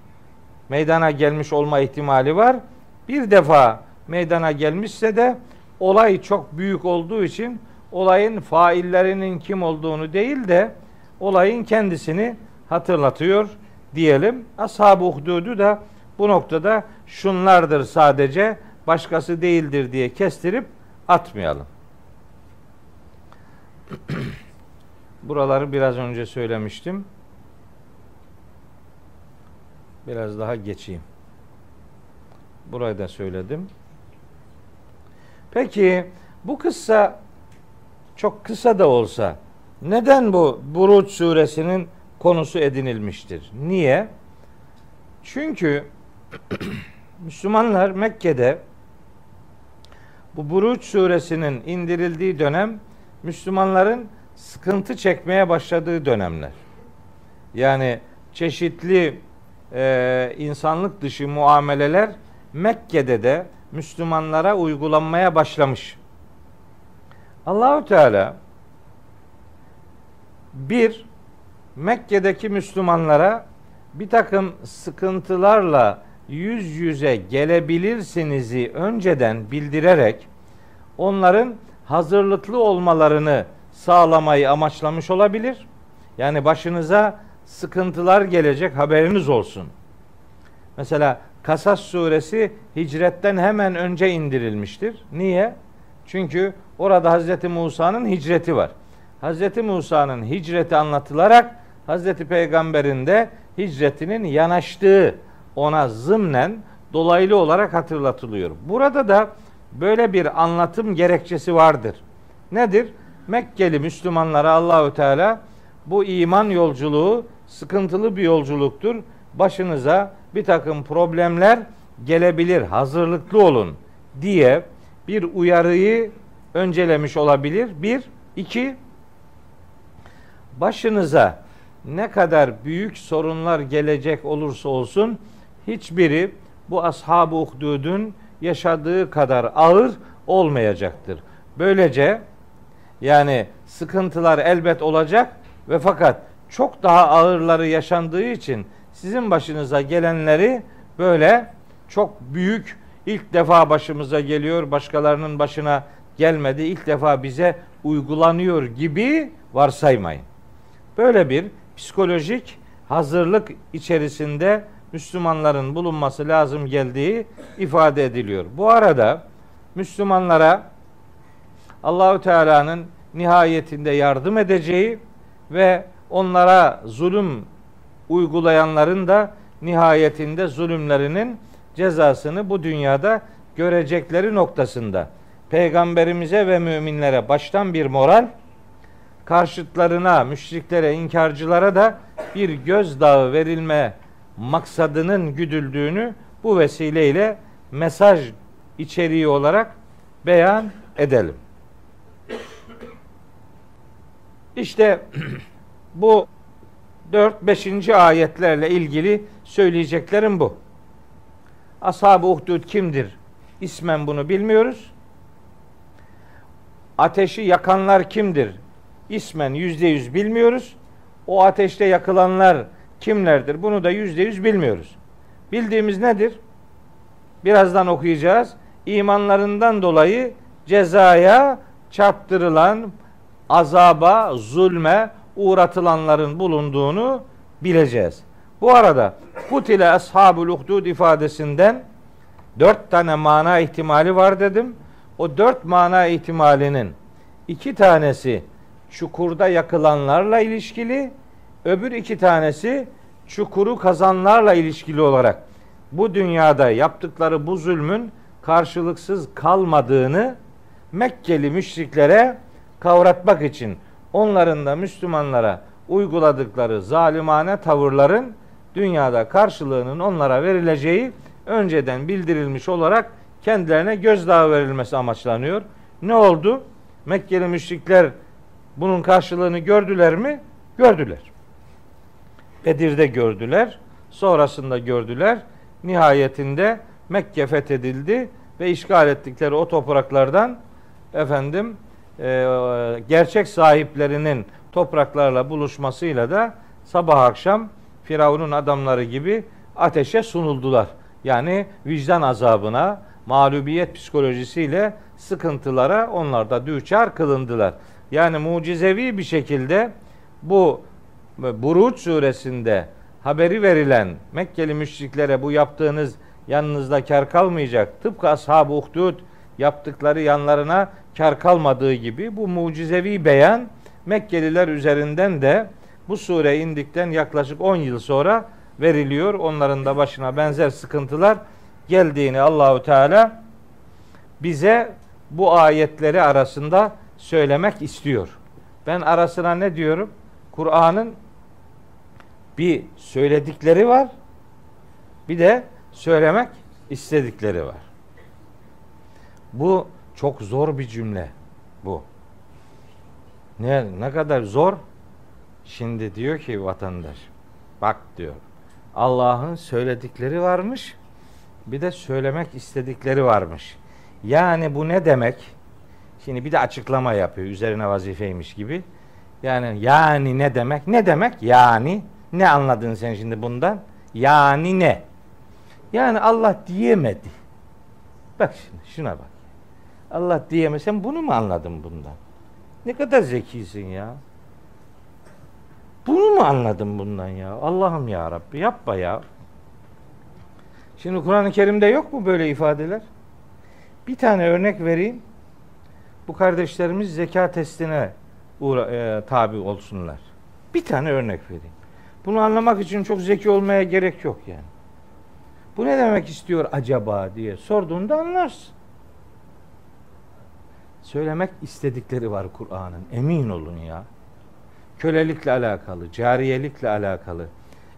meydana gelmiş olma ihtimali var. Bir defa meydana gelmişse de olay çok büyük olduğu için olayın faillerinin kim olduğunu değil de olayın kendisini hatırlatıyor diyelim. Ashab-ı da bu noktada şunlardır sadece başkası değildir diye kestirip atmayalım. Buraları biraz önce söylemiştim. Biraz daha geçeyim. Burayı da söyledim. Peki bu kıssa çok kısa da olsa neden bu Buruç suresinin konusu edinilmiştir? Niye? Çünkü Müslümanlar Mekke'de bu Buruç suresinin indirildiği dönem Müslümanların sıkıntı çekmeye başladığı dönemler. Yani çeşitli e, insanlık dışı muameleler Mekke'de de Müslümanlara uygulanmaya başlamış. Allahü Teala bir Mekke'deki Müslümanlara bir takım sıkıntılarla yüz yüze gelebilirsiniz'i önceden bildirerek onların hazırlıklı olmalarını sağlamayı amaçlamış olabilir. Yani başınıza sıkıntılar gelecek haberiniz olsun. Mesela Kasas suresi hicretten hemen önce indirilmiştir. Niye? Çünkü orada Hazreti Musa'nın hicreti var. Hazreti Musa'nın hicreti anlatılarak Hazreti Peygamber'in de hicretinin yanaştığı ona zımnen dolaylı olarak hatırlatılıyor. Burada da böyle bir anlatım gerekçesi vardır. Nedir? Mekkeli Müslümanlara Allahü Teala bu iman yolculuğu sıkıntılı bir yolculuktur. Başınıza bir takım problemler gelebilir. Hazırlıklı olun diye bir uyarıyı öncelemiş olabilir. Bir, iki, başınıza ne kadar büyük sorunlar gelecek olursa olsun hiçbiri bu ashab-ı uhdudun yaşadığı kadar ağır olmayacaktır. Böylece yani sıkıntılar elbet olacak ve fakat çok daha ağırları yaşandığı için sizin başınıza gelenleri böyle çok büyük ilk defa başımıza geliyor, başkalarının başına gelmedi, ilk defa bize uygulanıyor gibi varsaymayın. Böyle bir psikolojik hazırlık içerisinde Müslümanların bulunması lazım geldiği ifade ediliyor. Bu arada Müslümanlara Allahü Teala'nın nihayetinde yardım edeceği ve onlara zulüm uygulayanların da nihayetinde zulümlerinin cezasını bu dünyada görecekleri noktasında peygamberimize ve müminlere baştan bir moral karşıtlarına, müşriklere, inkarcılara da bir gözdağı verilme maksadının güdüldüğünü bu vesileyle mesaj içeriği olarak beyan edelim. İşte bu 4-5. ayetlerle ilgili söyleyeceklerim bu. Ashab-ı Uhdud kimdir? İsmen bunu bilmiyoruz. Ateşi yakanlar kimdir? İsmen yüzde yüz bilmiyoruz. O ateşte yakılanlar kimlerdir? Bunu da yüzde yüz bilmiyoruz. Bildiğimiz nedir? Birazdan okuyacağız. İmanlarından dolayı cezaya çarptırılan, azaba, zulme uğratılanların bulunduğunu bileceğiz. Bu arada kutile ashabul uhdud ifadesinden dört tane mana ihtimali var dedim. O dört mana ihtimalinin iki tanesi çukurda yakılanlarla ilişkili, öbür iki tanesi çukuru kazanlarla ilişkili olarak bu dünyada yaptıkları bu zulmün karşılıksız kalmadığını Mekkeli müşriklere kavratmak için onların da Müslümanlara uyguladıkları zalimane tavırların dünyada karşılığının onlara verileceği önceden bildirilmiş olarak kendilerine gözdağı verilmesi amaçlanıyor. Ne oldu? Mekkeli müşrikler bunun karşılığını gördüler mi? Gördüler. Bedir'de gördüler. Sonrasında gördüler. Nihayetinde Mekke fethedildi ve işgal ettikleri o topraklardan efendim e, gerçek sahiplerinin topraklarla buluşmasıyla da sabah akşam Firavun'un adamları gibi ateşe sunuldular. Yani vicdan azabına, mağlubiyet psikolojisiyle sıkıntılara onlar da düçar kılındılar. Yani mucizevi bir şekilde bu Buruç suresinde haberi verilen Mekkeli müşriklere bu yaptığınız yanınızda kar kalmayacak. Tıpkı ashab-ı uhdud yaptıkları yanlarına kar kalmadığı gibi bu mucizevi beyan Mekkeliler üzerinden de bu sure indikten yaklaşık 10 yıl sonra veriliyor. Onların da başına benzer sıkıntılar geldiğini Allahu Teala bize bu ayetleri arasında söylemek istiyor. Ben arasına ne diyorum? Kur'an'ın bir söyledikleri var. Bir de söylemek istedikleri var. Bu çok zor bir cümle bu. Ne ne kadar zor? Şimdi diyor ki vatandaş bak diyor. Allah'ın söyledikleri varmış. Bir de söylemek istedikleri varmış. Yani bu ne demek? Şimdi bir de açıklama yapıyor üzerine vazifeymiş gibi. Yani yani ne demek? Ne demek? Yani ne anladın sen şimdi bundan? Yani ne? Yani Allah diyemedi. Bak şimdi şuna bak. Allah diyemesen bunu mu anladın bundan? Ne kadar zekisin ya. Bunu mu anladın bundan ya? Allah'ım ya Rabbi yapma ya. Şimdi Kur'an-ı Kerim'de yok mu böyle ifadeler? Bir tane örnek vereyim. Bu kardeşlerimiz zeka testine uğra- e, tabi olsunlar. Bir tane örnek vereyim. Bunu anlamak için çok zeki olmaya gerek yok yani. Bu ne demek istiyor acaba diye sorduğunda anlarsın. Söylemek istedikleri var Kur'an'ın. Emin olun ya. Kölelikle alakalı, cariyelikle alakalı,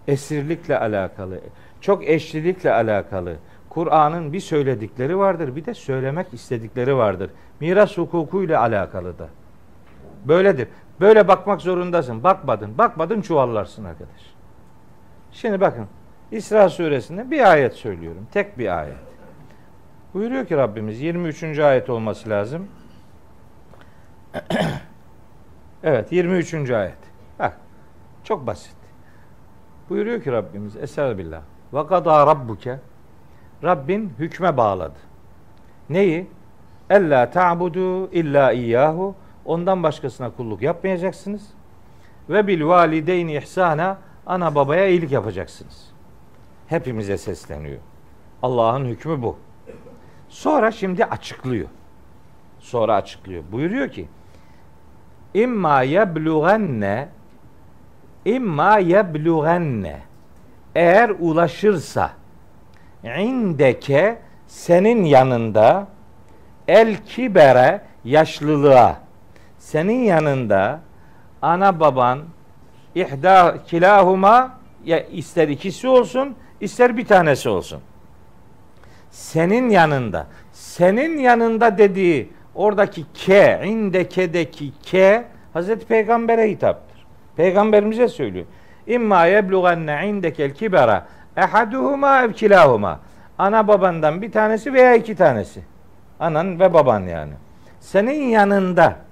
esirlikle alakalı, çok eşlilikle alakalı. Kur'an'ın bir söyledikleri vardır, bir de söylemek istedikleri vardır. Miras hukukuyla alakalı da. Böyledir. Böyle bakmak zorundasın. Bakmadın. Bakmadın çuvallarsın arkadaş. Şimdi bakın. İsra suresinde bir ayet söylüyorum. Tek bir ayet. Buyuruyor ki Rabbimiz 23. ayet olması lazım. evet 23. ayet. Bak çok basit. Buyuruyor ki Rabbimiz Estağfirullah. Ve kadâ rabbuke Rabbin hükme bağladı. Neyi? Ella ta'budu illa iyyahu Ondan başkasına kulluk yapmayacaksınız. Ve bil valideyni ihsana ana babaya iyilik yapacaksınız. Hepimize sesleniyor. Allah'ın hükmü bu. Sonra şimdi açıklıyor. Sonra açıklıyor. Buyuruyor ki İmma yebluğenne İmma yebluğenne Eğer ulaşırsa indeke senin yanında el kibere yaşlılığa senin yanında ana baban ihda kilahuma ya ister ikisi olsun ister bir tanesi olsun. Senin yanında senin yanında dediği oradaki ke indekedeki ke Hazreti Peygamber'e hitaptır. Peygamberimize söylüyor. İmma yeblugenne indekel kibara ehaduhuma ev kilahuma. Ana babandan bir tanesi veya iki tanesi. Anan ve baban yani. Senin yanında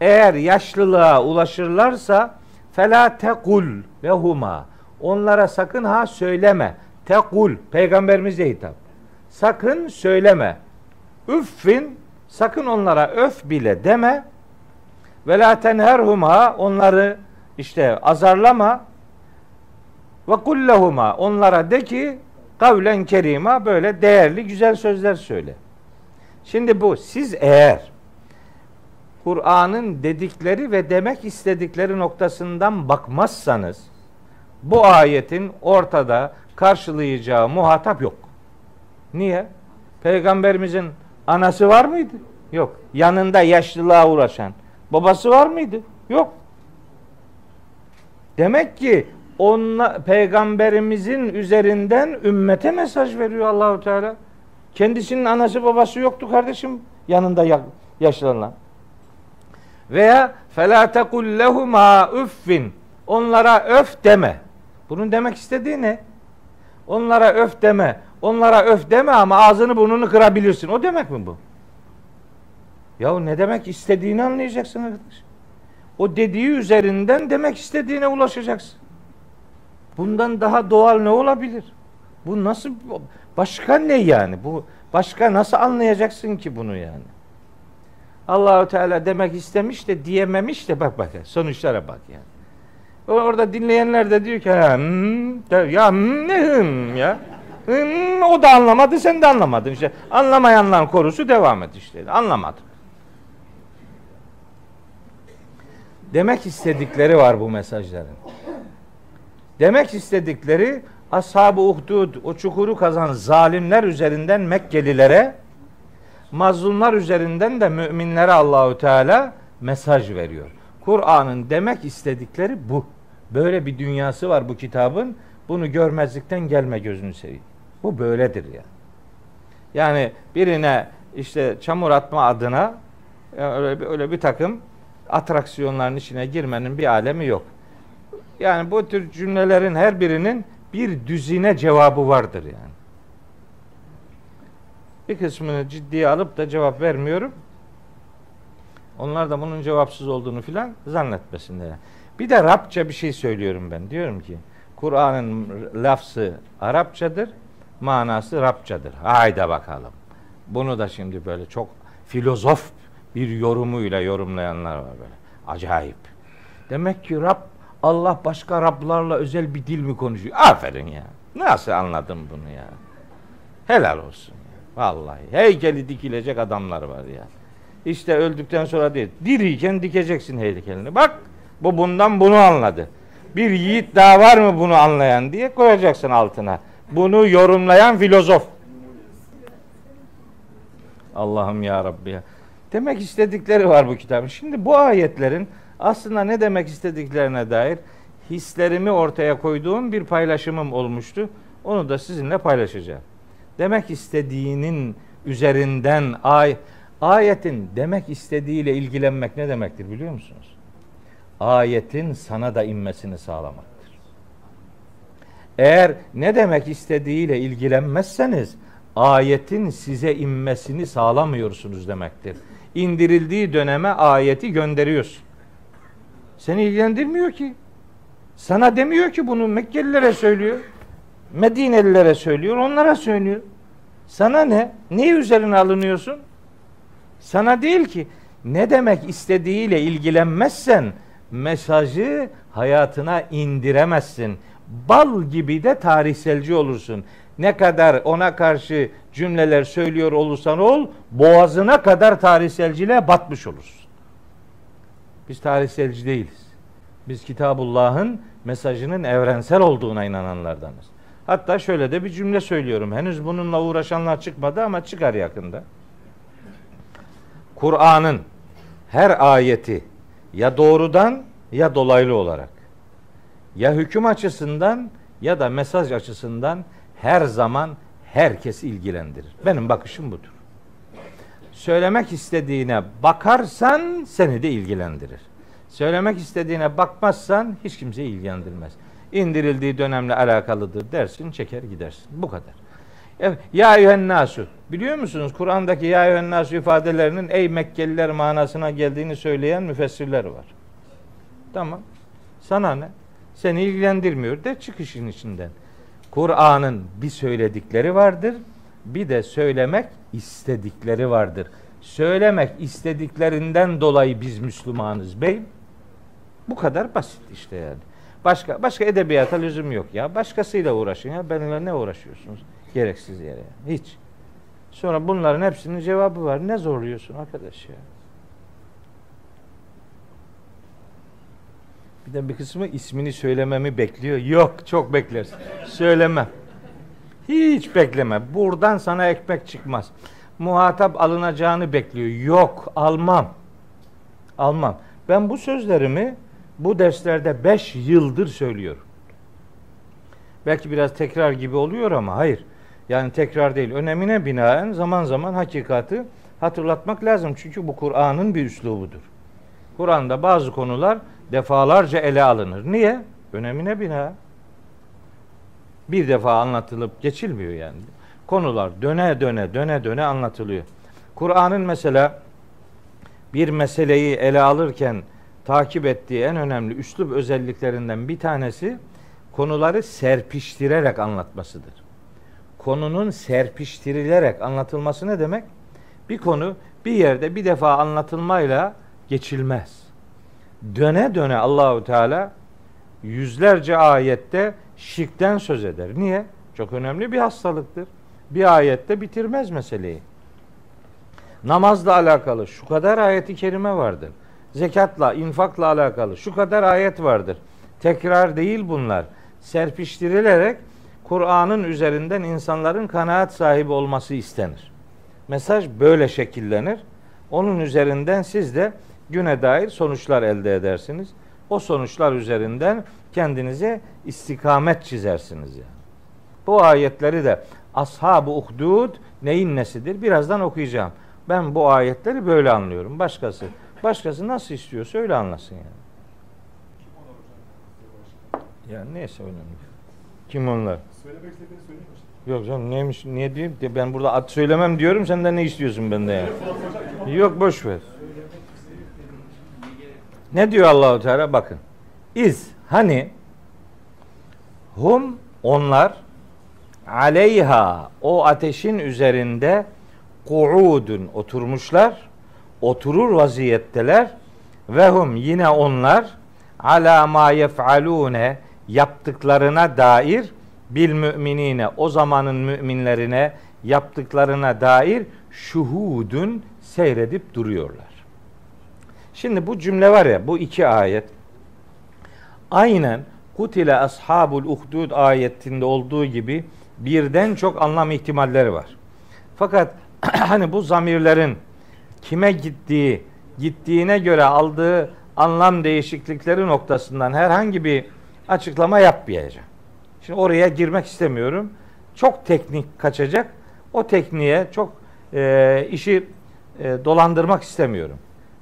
eğer yaşlılığa ulaşırlarsa fela tekul lehuma onlara sakın ha söyleme. Tekul peygamberimize hitap. Sakın söyleme. Üffin sakın onlara öf bile deme. Ve la tenherhuma onları işte azarlama. Ve kullehuma onlara de ki kavlen kerima böyle değerli güzel sözler söyle. Şimdi bu siz eğer Kur'an'ın dedikleri ve demek istedikleri noktasından bakmazsanız bu ayetin ortada karşılayacağı muhatap yok. Niye? Peygamberimizin anası var mıydı? Yok. Yanında yaşlılığa uğraşan babası var mıydı? Yok. Demek ki onla, peygamberimizin üzerinden ümmete mesaj veriyor Allahu Teala. Kendisinin anası babası yoktu kardeşim yanında yaşlanan. Veya fela tekul lehuma üffin. Onlara öf deme. Bunun demek istediği ne? Onlara öf deme. Onlara öf deme ama ağzını burnunu kırabilirsin. O demek mi bu? Ya ne demek istediğini anlayacaksın arkadaş. O dediği üzerinden demek istediğine ulaşacaksın. Bundan daha doğal ne olabilir? Bu nasıl başka ne yani? Bu başka nasıl anlayacaksın ki bunu yani? Allahu Teala demek istemiş de diyememiş de bak bak sonuçlara bak yani. Orada dinleyenler de diyor ki ya ne ya. O da anlamadı sen de anlamadın işte. Anlamayanların korusu devam et işte. Anlamadım. Demek istedikleri var bu mesajların. Demek istedikleri Ashab-ı Uhdud o çukuru kazan zalimler üzerinden Mekkelilere mazlumlar üzerinden de müminlere Allahü Teala mesaj veriyor. Kur'an'ın demek istedikleri bu. Böyle bir dünyası var bu kitabın. Bunu görmezlikten gelme gözünü seveyim. Bu böyledir ya. Yani birine işte çamur atma adına öyle bir, öyle bir takım atraksiyonların içine girmenin bir alemi yok. Yani bu tür cümlelerin her birinin bir düzine cevabı vardır yani. Bir kısmını ciddiye alıp da cevap vermiyorum. Onlar da bunun cevapsız olduğunu filan zannetmesinler. Bir de Rabça bir şey söylüyorum ben. Diyorum ki Kur'an'ın lafzı Arapçadır, manası Rabçadır. Hayda bakalım. Bunu da şimdi böyle çok filozof bir yorumuyla yorumlayanlar var böyle. Acayip. Demek ki Rab Allah başka Rablarla özel bir dil mi konuşuyor? Aferin ya. Nasıl anladın bunu ya? Helal olsun. Vallahi heykeli dikilecek adamlar var ya. İşte öldükten sonra değil. Diriyken dikeceksin heykelini. Bak bu bundan bunu anladı. Bir yiğit daha var mı bunu anlayan diye koyacaksın altına. Bunu yorumlayan filozof. Allah'ım ya Rabbi ya. Demek istedikleri var bu kitabın. Şimdi bu ayetlerin aslında ne demek istediklerine dair hislerimi ortaya koyduğum bir paylaşımım olmuştu. Onu da sizinle paylaşacağım. Demek istediğinin üzerinden ay ayetin demek istediğiyle ilgilenmek ne demektir biliyor musunuz? Ayetin sana da inmesini sağlamaktır. Eğer ne demek istediğiyle ilgilenmezseniz ayetin size inmesini sağlamıyorsunuz demektir. İndirildiği döneme ayeti gönderiyorsun. Seni ilgilendirmiyor ki. Sana demiyor ki bunu Mekkelilere söylüyor. Medinelilere söylüyor, onlara söylüyor. Sana ne? Ne üzerine alınıyorsun? Sana değil ki. Ne demek istediğiyle ilgilenmezsen mesajı hayatına indiremezsin. Bal gibi de tarihselci olursun. Ne kadar ona karşı cümleler söylüyor olursan ol, boğazına kadar tarihselciliğe batmış olursun. Biz tarihselci değiliz. Biz Kitabullah'ın mesajının evrensel olduğuna inananlardanız. Hatta şöyle de bir cümle söylüyorum. Henüz bununla uğraşanlar çıkmadı ama çıkar yakında. Kur'an'ın her ayeti ya doğrudan ya dolaylı olarak ya hüküm açısından ya da mesaj açısından her zaman herkes ilgilendirir. Benim bakışım budur. Söylemek istediğine bakarsan seni de ilgilendirir. Söylemek istediğine bakmazsan hiç kimse ilgilendirmez. İndirildiği dönemle alakalıdır dersin, çeker gidersin. Bu kadar. Ya eyyühen nasu. Biliyor musunuz Kur'an'daki ya eyyühen nasu ifadelerinin ey Mekkeliler manasına geldiğini söyleyen müfessirler var. Tamam. Sana ne? Seni ilgilendirmiyor de çıkışın içinden. Kur'an'ın bir söyledikleri vardır, bir de söylemek istedikleri vardır. Söylemek istediklerinden dolayı biz Müslümanız bey. Bu kadar basit işte yani. Başka başka edebiyata lüzum yok ya. Başkasıyla uğraşın ya. Benimle ne uğraşıyorsunuz? Gereksiz yere. Hiç. Sonra bunların hepsinin cevabı var. Ne zorluyorsun arkadaş ya? Bir de bir kısmı ismini söylememi bekliyor. Yok çok beklersin. Söylemem. Hiç bekleme. Buradan sana ekmek çıkmaz. Muhatap alınacağını bekliyor. Yok almam. Almam. Ben bu sözlerimi bu derslerde beş yıldır söylüyorum. Belki biraz tekrar gibi oluyor ama hayır. Yani tekrar değil. Önemine binaen zaman zaman hakikati hatırlatmak lazım. Çünkü bu Kur'an'ın bir üslubudur. Kur'an'da bazı konular defalarca ele alınır. Niye? Önemine bina. Bir defa anlatılıp geçilmiyor yani. Konular döne döne döne döne anlatılıyor. Kur'an'ın mesela bir meseleyi ele alırken takip ettiği en önemli üslup özelliklerinden bir tanesi konuları serpiştirerek anlatmasıdır. Konunun serpiştirilerek anlatılması ne demek? Bir konu bir yerde bir defa anlatılmayla geçilmez. Döne döne Allahu Teala yüzlerce ayette şirkten söz eder. Niye? Çok önemli bir hastalıktır. Bir ayette bitirmez meseleyi. Namazla alakalı şu kadar ayeti kerime vardır. Zekatla, infakla alakalı şu kadar ayet vardır. Tekrar değil bunlar. Serpiştirilerek Kur'an'ın üzerinden insanların kanaat sahibi olması istenir. Mesaj böyle şekillenir. Onun üzerinden siz de güne dair sonuçlar elde edersiniz. O sonuçlar üzerinden kendinize istikamet çizersiniz yani. Bu ayetleri de ashab-ı uhdud neyin nesidir? Birazdan okuyacağım. Ben bu ayetleri böyle anlıyorum. Başkası başkası nasıl istiyorsa öyle anlasın yani. Yani neyse önemli. Kim onlar? Söylemek istediğini söyleyeyim? Yok canım neymiş niye diyeyim ki ben burada ad söylemem diyorum sen de ne istiyorsun benden yani? Yok boş ver. Ne diyor Allahu Teala bakın. İz hani hum onlar aleyha o ateşin üzerinde kuudun oturmuşlar oturur vaziyetteler ve hum yine onlar ala ma yef'alune yaptıklarına dair bil müminine o zamanın müminlerine yaptıklarına dair şuhudun seyredip duruyorlar. Şimdi bu cümle var ya bu iki ayet aynen Kutile ashabul uhdud ayetinde olduğu gibi birden çok anlam ihtimalleri var. Fakat hani bu zamirlerin kime gittiği, gittiğine göre aldığı anlam değişiklikleri noktasından herhangi bir açıklama yapmayacağım. Şimdi oraya girmek istemiyorum. Çok teknik kaçacak. O tekniğe çok e, işi e, dolandırmak istemiyorum.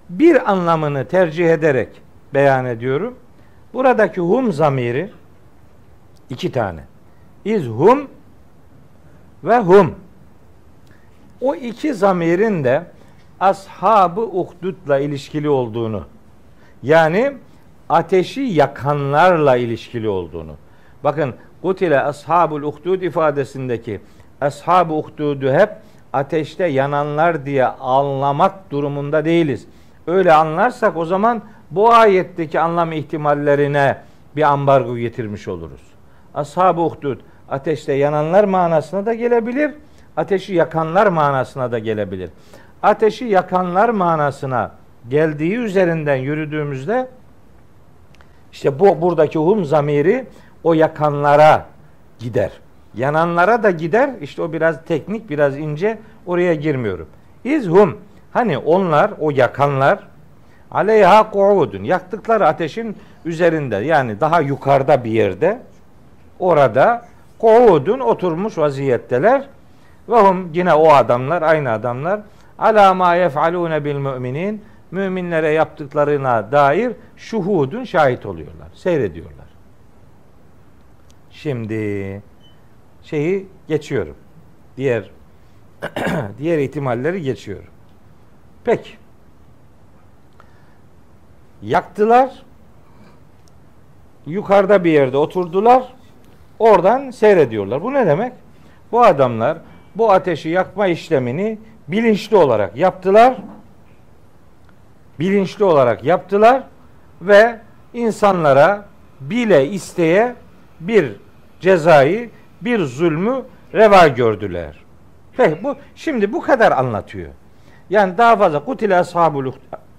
Bir anlamını tercih ederek beyan ediyorum. Buradaki hum zamiri iki tane. İz hum ve hum. O iki zamirin de ashabı uhdudla ilişkili olduğunu yani ateşi yakanlarla ilişkili olduğunu. Bakın kutile ashabul uhdud ifadesindeki ashab-ı uhdudu hep ateşte yananlar diye anlamak durumunda değiliz. Öyle anlarsak o zaman bu ayetteki anlam ihtimallerine bir ambargo getirmiş oluruz. Ashab-ı uhdud ateşte yananlar manasına da gelebilir. Ateşi yakanlar manasına da gelebilir. Ateşi yakanlar manasına geldiği üzerinden yürüdüğümüzde işte bu buradaki hum zamiri o yakanlara gider. Yananlara da gider. İşte o biraz teknik, biraz ince. Oraya girmiyorum. İzhum hani onlar o yakanlar aleyha kuudun yaktıkları ateşin üzerinde yani daha yukarıda bir yerde orada kuudun oturmuş vaziyetteler ve hum yine o adamlar aynı adamlar ala ma yef'alune bil müminin müminlere yaptıklarına dair şuhudun şahit oluyorlar. Seyrediyorlar. Şimdi şeyi geçiyorum. Diğer diğer ihtimalleri geçiyorum. Peki. Yaktılar. Yukarıda bir yerde oturdular. Oradan seyrediyorlar. Bu ne demek? Bu adamlar bu ateşi yakma işlemini bilinçli olarak yaptılar. Bilinçli olarak yaptılar ve insanlara bile isteye bir cezayı, bir zulmü reva gördüler. Peki bu şimdi bu kadar anlatıyor. Yani daha fazla kutile ashabul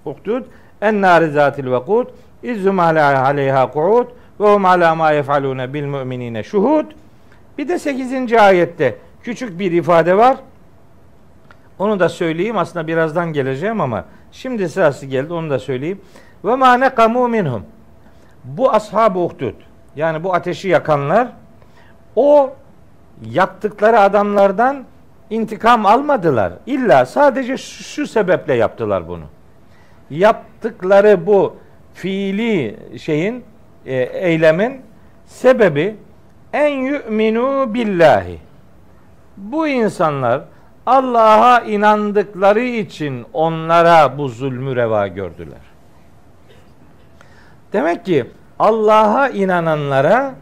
uhdud en nari zatil vekud izzum ala aleyha kuud ve hum ala ma yefalune bil müminine şuhud. Bir de 8. ayette küçük bir ifade var. Onu da söyleyeyim. Aslında birazdan geleceğim ama şimdi sırası geldi. Onu da söyleyeyim. Ve ma nekamu minhum. Bu ashab-ı uhdud yani bu ateşi yakanlar o yaktıkları adamlardan intikam almadılar. İlla sadece şu, sebeple yaptılar bunu. Yaptıkları bu fiili şeyin e, eylemin sebebi en yu'minu billahi. Bu insanlar Allah'a inandıkları için onlara bu zulmü reva gördüler. Demek ki Allah'a inananlara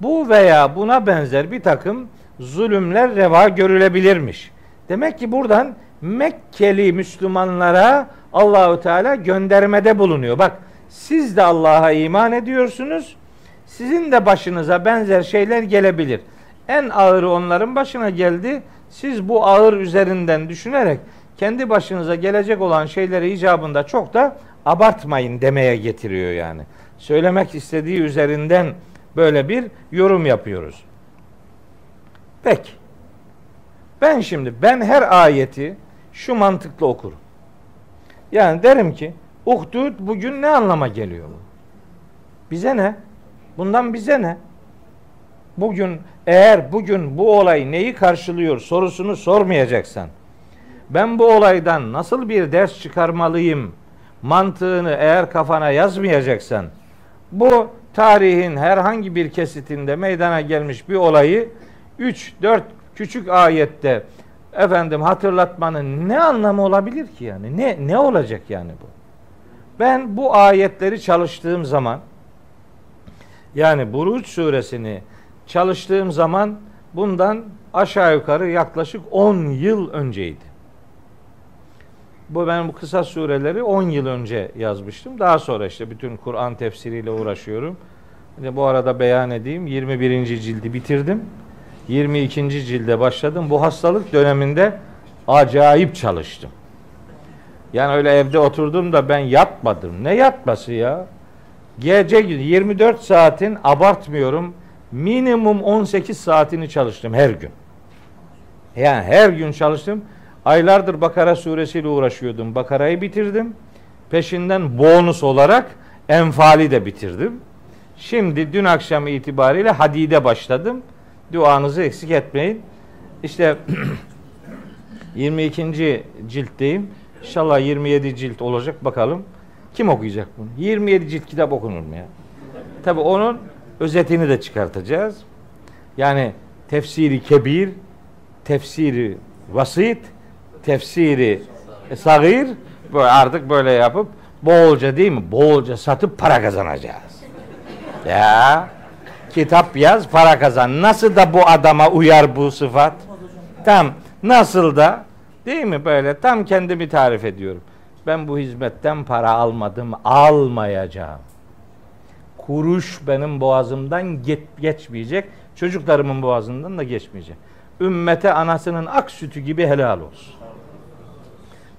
bu veya buna benzer bir takım zulümler reva görülebilirmiş. Demek ki buradan Mekkeli Müslümanlara Allahu Teala göndermede bulunuyor. Bak siz de Allah'a iman ediyorsunuz. sizin de başınıza benzer şeyler gelebilir. En ağırı onların başına geldi. Siz bu ağır üzerinden düşünerek kendi başınıza gelecek olan şeyleri icabında çok da abartmayın demeye getiriyor yani. Söylemek istediği üzerinden böyle bir yorum yapıyoruz. Peki. Ben şimdi ben her ayeti şu mantıkla okurum. Yani derim ki Uhdud bugün ne anlama geliyor? Bize ne? Bundan bize ne? Bugün eğer bugün bu olay neyi karşılıyor sorusunu sormayacaksan ben bu olaydan nasıl bir ders çıkarmalıyım mantığını eğer kafana yazmayacaksan bu tarihin herhangi bir kesitinde meydana gelmiş bir olayı 3 4 küçük ayette efendim hatırlatmanın ne anlamı olabilir ki yani? Ne ne olacak yani bu? Ben bu ayetleri çalıştığım zaman yani Buruç suresini çalıştığım zaman bundan aşağı yukarı yaklaşık 10 yıl önceydi. Bu ben bu kısa sureleri 10 yıl önce yazmıştım. Daha sonra işte bütün Kur'an tefsiriyle uğraşıyorum. Bir bu arada beyan edeyim 21. cildi bitirdim. 22. cilde başladım. Bu hastalık döneminde acayip çalıştım. Yani öyle evde oturdum da ben yatmadım. Ne yatması ya? Gece 24 saatin abartmıyorum. Minimum 18 saatini çalıştım her gün. Yani her gün çalıştım. Aylardır Bakara suresiyle uğraşıyordum. Bakara'yı bitirdim. Peşinden bonus olarak Enfal'i de bitirdim. Şimdi dün akşam itibariyle Hadid'e başladım. Duanızı eksik etmeyin. İşte 22. ciltteyim. İnşallah 27 cilt olacak bakalım. Kim okuyacak bunu? 27 cilt kitap okunur mu ya? Tabi onun özetini de çıkartacağız. Yani tefsiri kebir, tefsiri vasit, tefsiri sagir böyle artık böyle yapıp bolca değil mi? Bolca satıp para kazanacağız. Ya kitap yaz para kazan. Nasıl da bu adama uyar bu sıfat? Tam nasıl da değil mi böyle tam kendimi tarif ediyorum. Ben bu hizmetten para almadım, almayacağım. Kuruş benim boğazımdan geçmeyecek, çocuklarımın boğazından da geçmeyecek. Ümmete anasının ak sütü gibi helal olsun.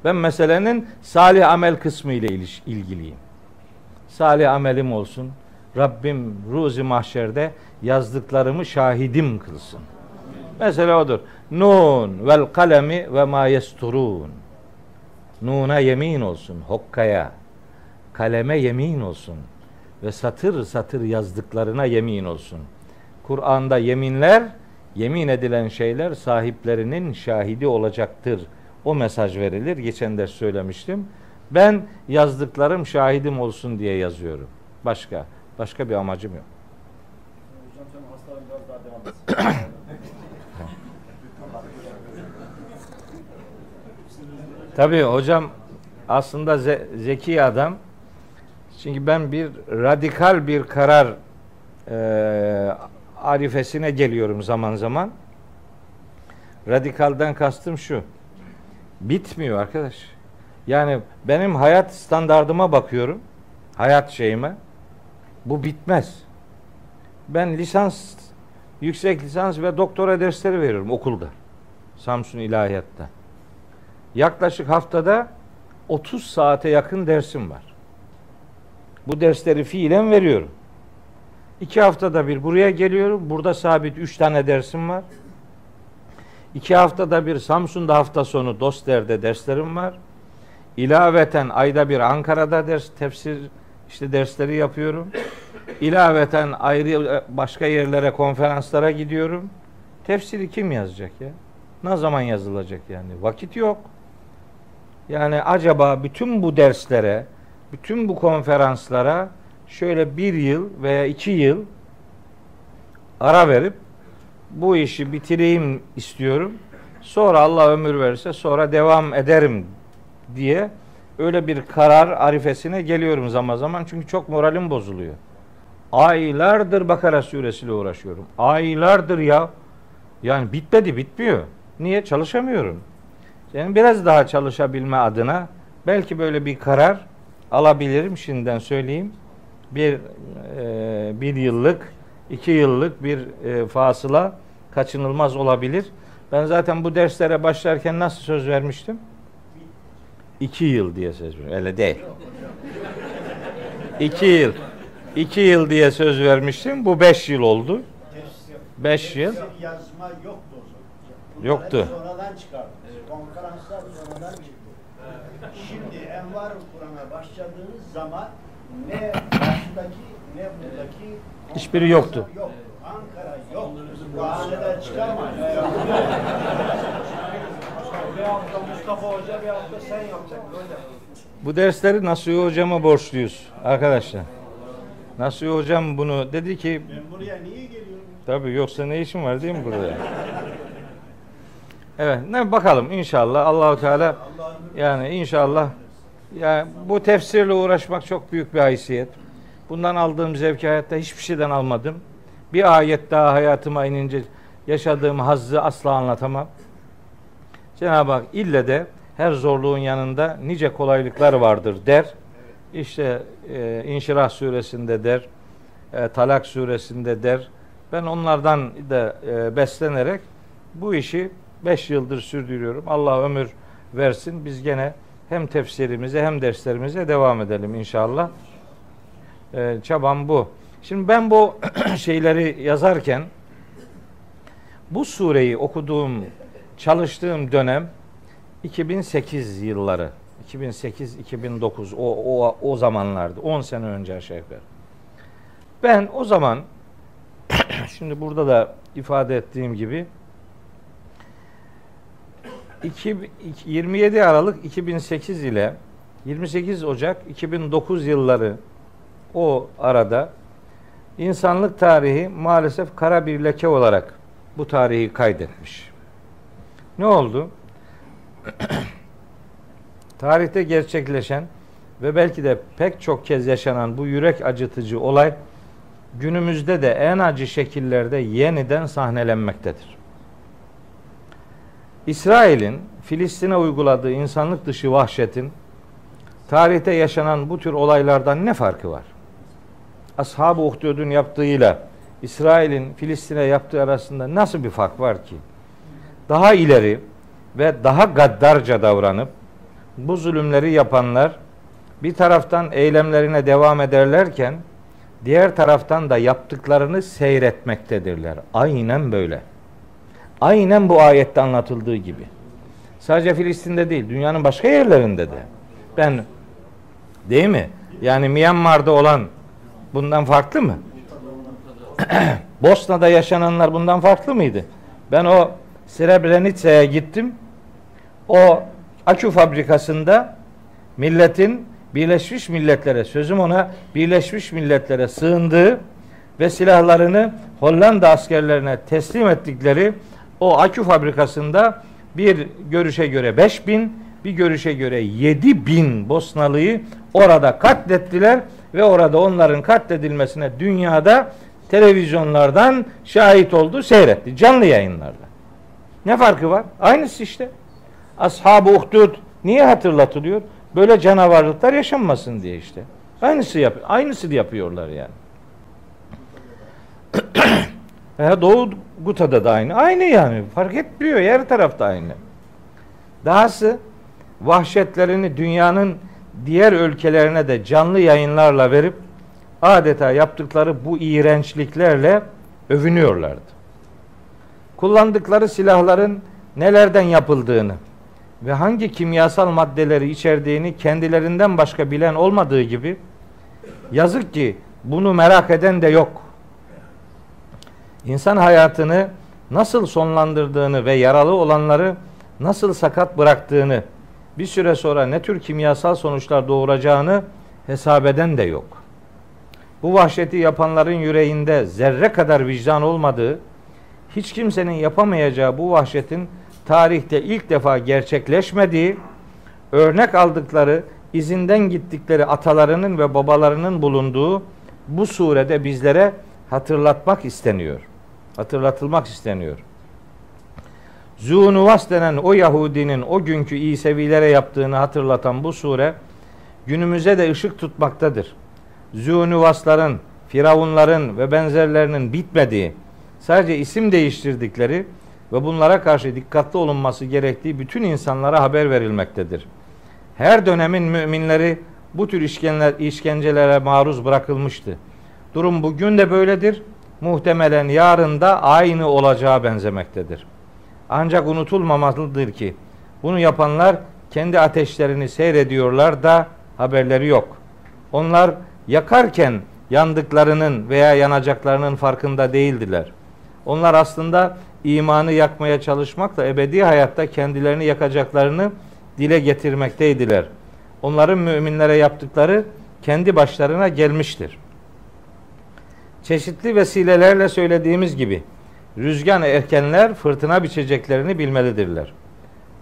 Ben meselenin salih amel kısmı ile ilgiliyim. Salih amelim olsun. Rabbim ruzi mahşerde yazdıklarımı şahidim kılsın. Mesele odur. Nun vel kalemi ve ma yesturun. Nuna yemin olsun, hokkaya. Kaleme yemin olsun ve satır satır yazdıklarına yemin olsun. Kur'an'da yeminler, yemin edilen şeyler sahiplerinin şahidi olacaktır o mesaj verilir. Geçen de söylemiştim. Ben yazdıklarım şahidim olsun diye yazıyorum. Başka başka bir amacım yok. Tabii hocam aslında ze zeki adam. Çünkü ben bir radikal bir karar e, arifesine geliyorum zaman zaman. Radikalden kastım şu. Bitmiyor arkadaş. Yani benim hayat standardıma bakıyorum. Hayat şeyime. Bu bitmez. Ben lisans, yüksek lisans ve doktora dersleri veriyorum okulda. Samsun İlahiyat'ta. Yaklaşık haftada 30 saate yakın dersim var. Bu dersleri fiilen veriyorum. İki haftada bir buraya geliyorum. Burada sabit üç tane dersim var. İki haftada bir Samsun'da hafta sonu Doster'de derslerim var. İlaveten ayda bir Ankara'da ders tefsir işte dersleri yapıyorum. İlaveten ayrı başka yerlere konferanslara gidiyorum. Tefsiri kim yazacak ya? Ne zaman yazılacak yani? Vakit yok. Yani acaba bütün bu derslere, bütün bu konferanslara şöyle bir yıl veya iki yıl ara verip bu işi bitireyim istiyorum. Sonra Allah ömür verirse sonra devam ederim diye öyle bir karar arifesine geliyorum zaman zaman. Çünkü çok moralim bozuluyor. Aylardır Bakara suresiyle uğraşıyorum. Aylardır ya. Yani bitmedi bitmiyor. Niye? Çalışamıyorum. Yani biraz daha çalışabilme adına belki böyle bir karar alabilirim şimdiden söyleyeyim. Bir e, bir yıllık, iki yıllık bir e, fasıla kaçınılmaz olabilir. Ben zaten bu derslere başlarken nasıl söz vermiştim? İki yıl diye söz vermiştim. Öyle değil. İki yıl. İki yıl diye söz vermiştim. Bu beş yıl oldu. Beş yıl. Yazma yoktu o zaman. Yoktu. Sonradan çıkardı. Konferanslar sonradan çıktı. Şimdi Envar Kur'an'a başladığınız zaman ne baştaki ne buradaki Hiçbiri yoktu. Yok. Ankara yok. Bahaneler çıkarmayın. Bir hafta Mustafa Hoca bir hafta sen yapacaksın. Bu dersleri Nasuhi hocama borçluyuz arkadaşlar. Nasuhi hocam bunu dedi ki Ben buraya niye geliyorum? Tabii yoksa ne işin var değil mi burada? Evet, ne bakalım inşallah Allahu Teala yani inşallah ya bu tefsirle uğraşmak çok büyük bir haysiyet. Bundan aldığım zevki hayatta hiçbir şeyden almadım. Bir ayet daha hayatıma inince yaşadığım hazzı asla anlatamam. Cenab-ı Hak ille de her zorluğun yanında nice kolaylıklar vardır der. İşte e, İnşirah suresinde der, e, Talak suresinde der. Ben onlardan da e, beslenerek bu işi 5 yıldır sürdürüyorum. Allah ömür versin. Biz gene hem tefsirimize hem derslerimize devam edelim inşallah. E, çabam bu. Şimdi ben bu şeyleri yazarken bu sureyi okuduğum, çalıştığım dönem 2008 yılları. 2008-2009 o, o, o zamanlardı. 10 sene önce aşağı yukarı. Ben o zaman şimdi burada da ifade ettiğim gibi 2, 27 Aralık 2008 ile 28 Ocak 2009 yılları o arada insanlık tarihi maalesef kara bir leke olarak bu tarihi kaydetmiş. Ne oldu? Tarihte gerçekleşen ve belki de pek çok kez yaşanan bu yürek acıtıcı olay günümüzde de en acı şekillerde yeniden sahnelenmektedir. İsrail'in Filistin'e uyguladığı insanlık dışı vahşetin tarihte yaşanan bu tür olaylardan ne farkı var? Ashab-ı Uhdud'un yaptığıyla İsrail'in Filistin'e yaptığı arasında nasıl bir fark var ki? Daha ileri ve daha gaddarca davranıp bu zulümleri yapanlar bir taraftan eylemlerine devam ederlerken diğer taraftan da yaptıklarını seyretmektedirler. Aynen böyle. Aynen bu ayette anlatıldığı gibi. Sadece Filistin'de değil, dünyanın başka yerlerinde de. Ben değil mi? Yani Myanmar'da olan bundan farklı mı? Bosna'da yaşananlar bundan farklı mıydı? Ben o Srebrenica'ya gittim. O akü fabrikasında milletin Birleşmiş Milletler'e sözüm ona Birleşmiş Milletler'e sığındığı ve silahlarını Hollanda askerlerine teslim ettikleri o akü fabrikasında bir görüşe göre 5 bin, bir görüşe göre 7 bin Bosnalıyı orada katlettiler ve orada onların katledilmesine dünyada televizyonlardan şahit oldu, seyretti. Canlı yayınlarda. Ne farkı var? Aynısı işte. Ashab-ı Uhdud niye hatırlatılıyor? Böyle canavarlıklar yaşanmasın diye işte. Aynısı yap aynısı yapıyorlar yani. Veya Doğu Guta'da da aynı. Aynı yani. Fark etmiyor. Her tarafta aynı. Dahası vahşetlerini dünyanın diğer ülkelerine de canlı yayınlarla verip adeta yaptıkları bu iğrençliklerle övünüyorlardı. Kullandıkları silahların nelerden yapıldığını ve hangi kimyasal maddeleri içerdiğini kendilerinden başka bilen olmadığı gibi yazık ki bunu merak eden de yok. İnsan hayatını nasıl sonlandırdığını ve yaralı olanları nasıl sakat bıraktığını bir süre sonra ne tür kimyasal sonuçlar doğuracağını hesap eden de yok. Bu vahşeti yapanların yüreğinde zerre kadar vicdan olmadığı, hiç kimsenin yapamayacağı bu vahşetin tarihte ilk defa gerçekleşmediği, örnek aldıkları, izinden gittikleri atalarının ve babalarının bulunduğu bu surede bizlere hatırlatmak isteniyor. Hatırlatılmak isteniyor. Zunuvas denen o Yahudinin o günkü İsevilere yaptığını hatırlatan bu sure günümüze de ışık tutmaktadır. Zunuvasların firavunların ve benzerlerinin bitmediği, sadece isim değiştirdikleri ve bunlara karşı dikkatli olunması gerektiği bütün insanlara haber verilmektedir. Her dönemin müminleri bu tür işkencelere maruz bırakılmıştı. Durum bugün de böyledir. Muhtemelen yarın da aynı olacağı benzemektedir. Ancak unutulmamalıdır ki bunu yapanlar kendi ateşlerini seyrediyorlar da haberleri yok. Onlar yakarken yandıklarının veya yanacaklarının farkında değildiler. Onlar aslında imanı yakmaya çalışmakla ebedi hayatta kendilerini yakacaklarını dile getirmekteydiler. Onların müminlere yaptıkları kendi başlarına gelmiştir. Çeşitli vesilelerle söylediğimiz gibi rüzgar erkenler fırtına biçeceklerini bilmelidirler.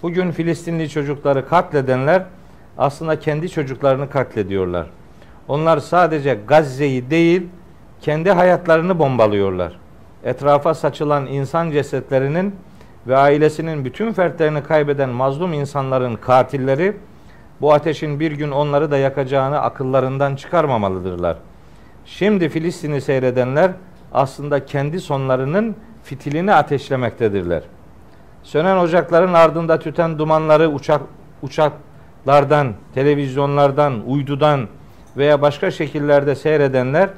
Bugün Filistinli çocukları katledenler aslında kendi çocuklarını katlediyorlar. Onlar sadece Gazze'yi değil, kendi hayatlarını bombalıyorlar. Etrafa saçılan insan cesetlerinin ve ailesinin bütün fertlerini kaybeden mazlum insanların katilleri bu ateşin bir gün onları da yakacağını akıllarından çıkarmamalıdırlar. Şimdi Filistin'i seyredenler aslında kendi sonlarının fitilini ateşlemektedirler. Sönen ocakların ardında tüten dumanları uçak uçaklardan, televizyonlardan, uydudan veya başka şekillerde seyredenler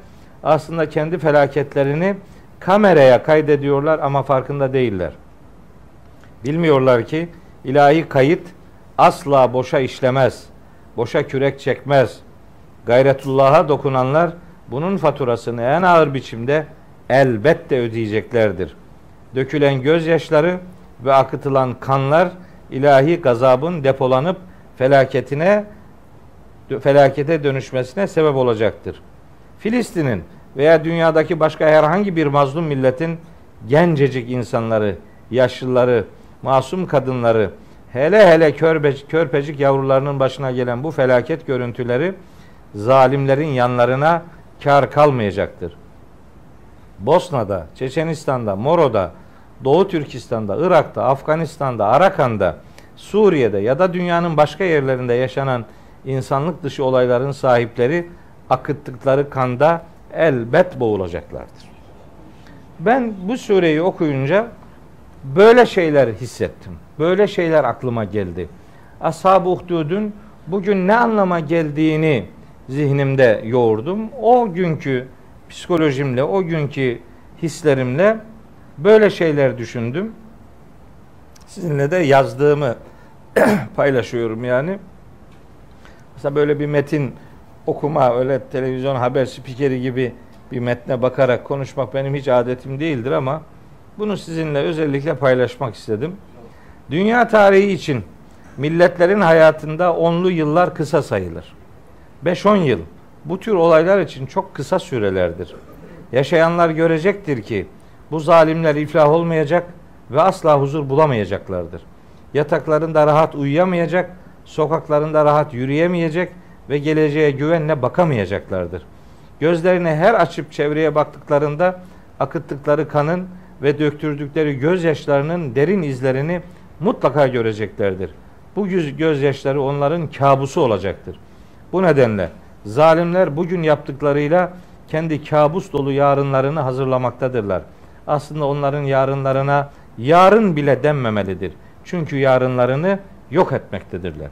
aslında kendi felaketlerini kameraya kaydediyorlar ama farkında değiller. Bilmiyorlar ki ilahi kayıt asla boşa işlemez. Boşa kürek çekmez. Gayretullah'a dokunanlar bunun faturasını en ağır biçimde elbette ödeyeceklerdir. Dökülen gözyaşları ve akıtılan kanlar ilahi gazabın depolanıp felaketine felakete dönüşmesine sebep olacaktır. Filistin'in veya dünyadaki başka herhangi bir mazlum milletin gencecik insanları, yaşlıları, masum kadınları, hele hele körpe, körpecik yavrularının başına gelen bu felaket görüntüleri zalimlerin yanlarına kar kalmayacaktır. Bosna'da, Çeçenistan'da, Moro'da, Doğu Türkistan'da, Irak'ta, Afganistan'da, Arakan'da, Suriye'de ya da dünyanın başka yerlerinde yaşanan insanlık dışı olayların sahipleri akıttıkları kanda elbet boğulacaklardır. Ben bu sureyi okuyunca böyle şeyler hissettim. Böyle şeyler aklıma geldi. Ashab-ı Uhdud'un bugün ne anlama geldiğini zihnimde yoğurdum. O günkü psikolojimle, o günkü hislerimle böyle şeyler düşündüm. Sizinle de yazdığımı paylaşıyorum yani. Mesela böyle bir metin okuma, öyle televizyon haber spikeri gibi bir metne bakarak konuşmak benim hiç adetim değildir ama bunu sizinle özellikle paylaşmak istedim. Dünya tarihi için milletlerin hayatında onlu yıllar kısa sayılır. 5-10 yıl bu tür olaylar için çok kısa sürelerdir. Yaşayanlar görecektir ki bu zalimler iflah olmayacak ve asla huzur bulamayacaklardır. Yataklarında rahat uyuyamayacak, sokaklarında rahat yürüyemeyecek ve geleceğe güvenle bakamayacaklardır. Gözlerini her açıp çevreye baktıklarında akıttıkları kanın ve döktürdükleri gözyaşlarının derin izlerini mutlaka göreceklerdir. Bu gözyaşları onların kabusu olacaktır. Bu nedenle zalimler bugün yaptıklarıyla kendi kabus dolu yarınlarını hazırlamaktadırlar. Aslında onların yarınlarına yarın bile denmemelidir. Çünkü yarınlarını yok etmektedirler.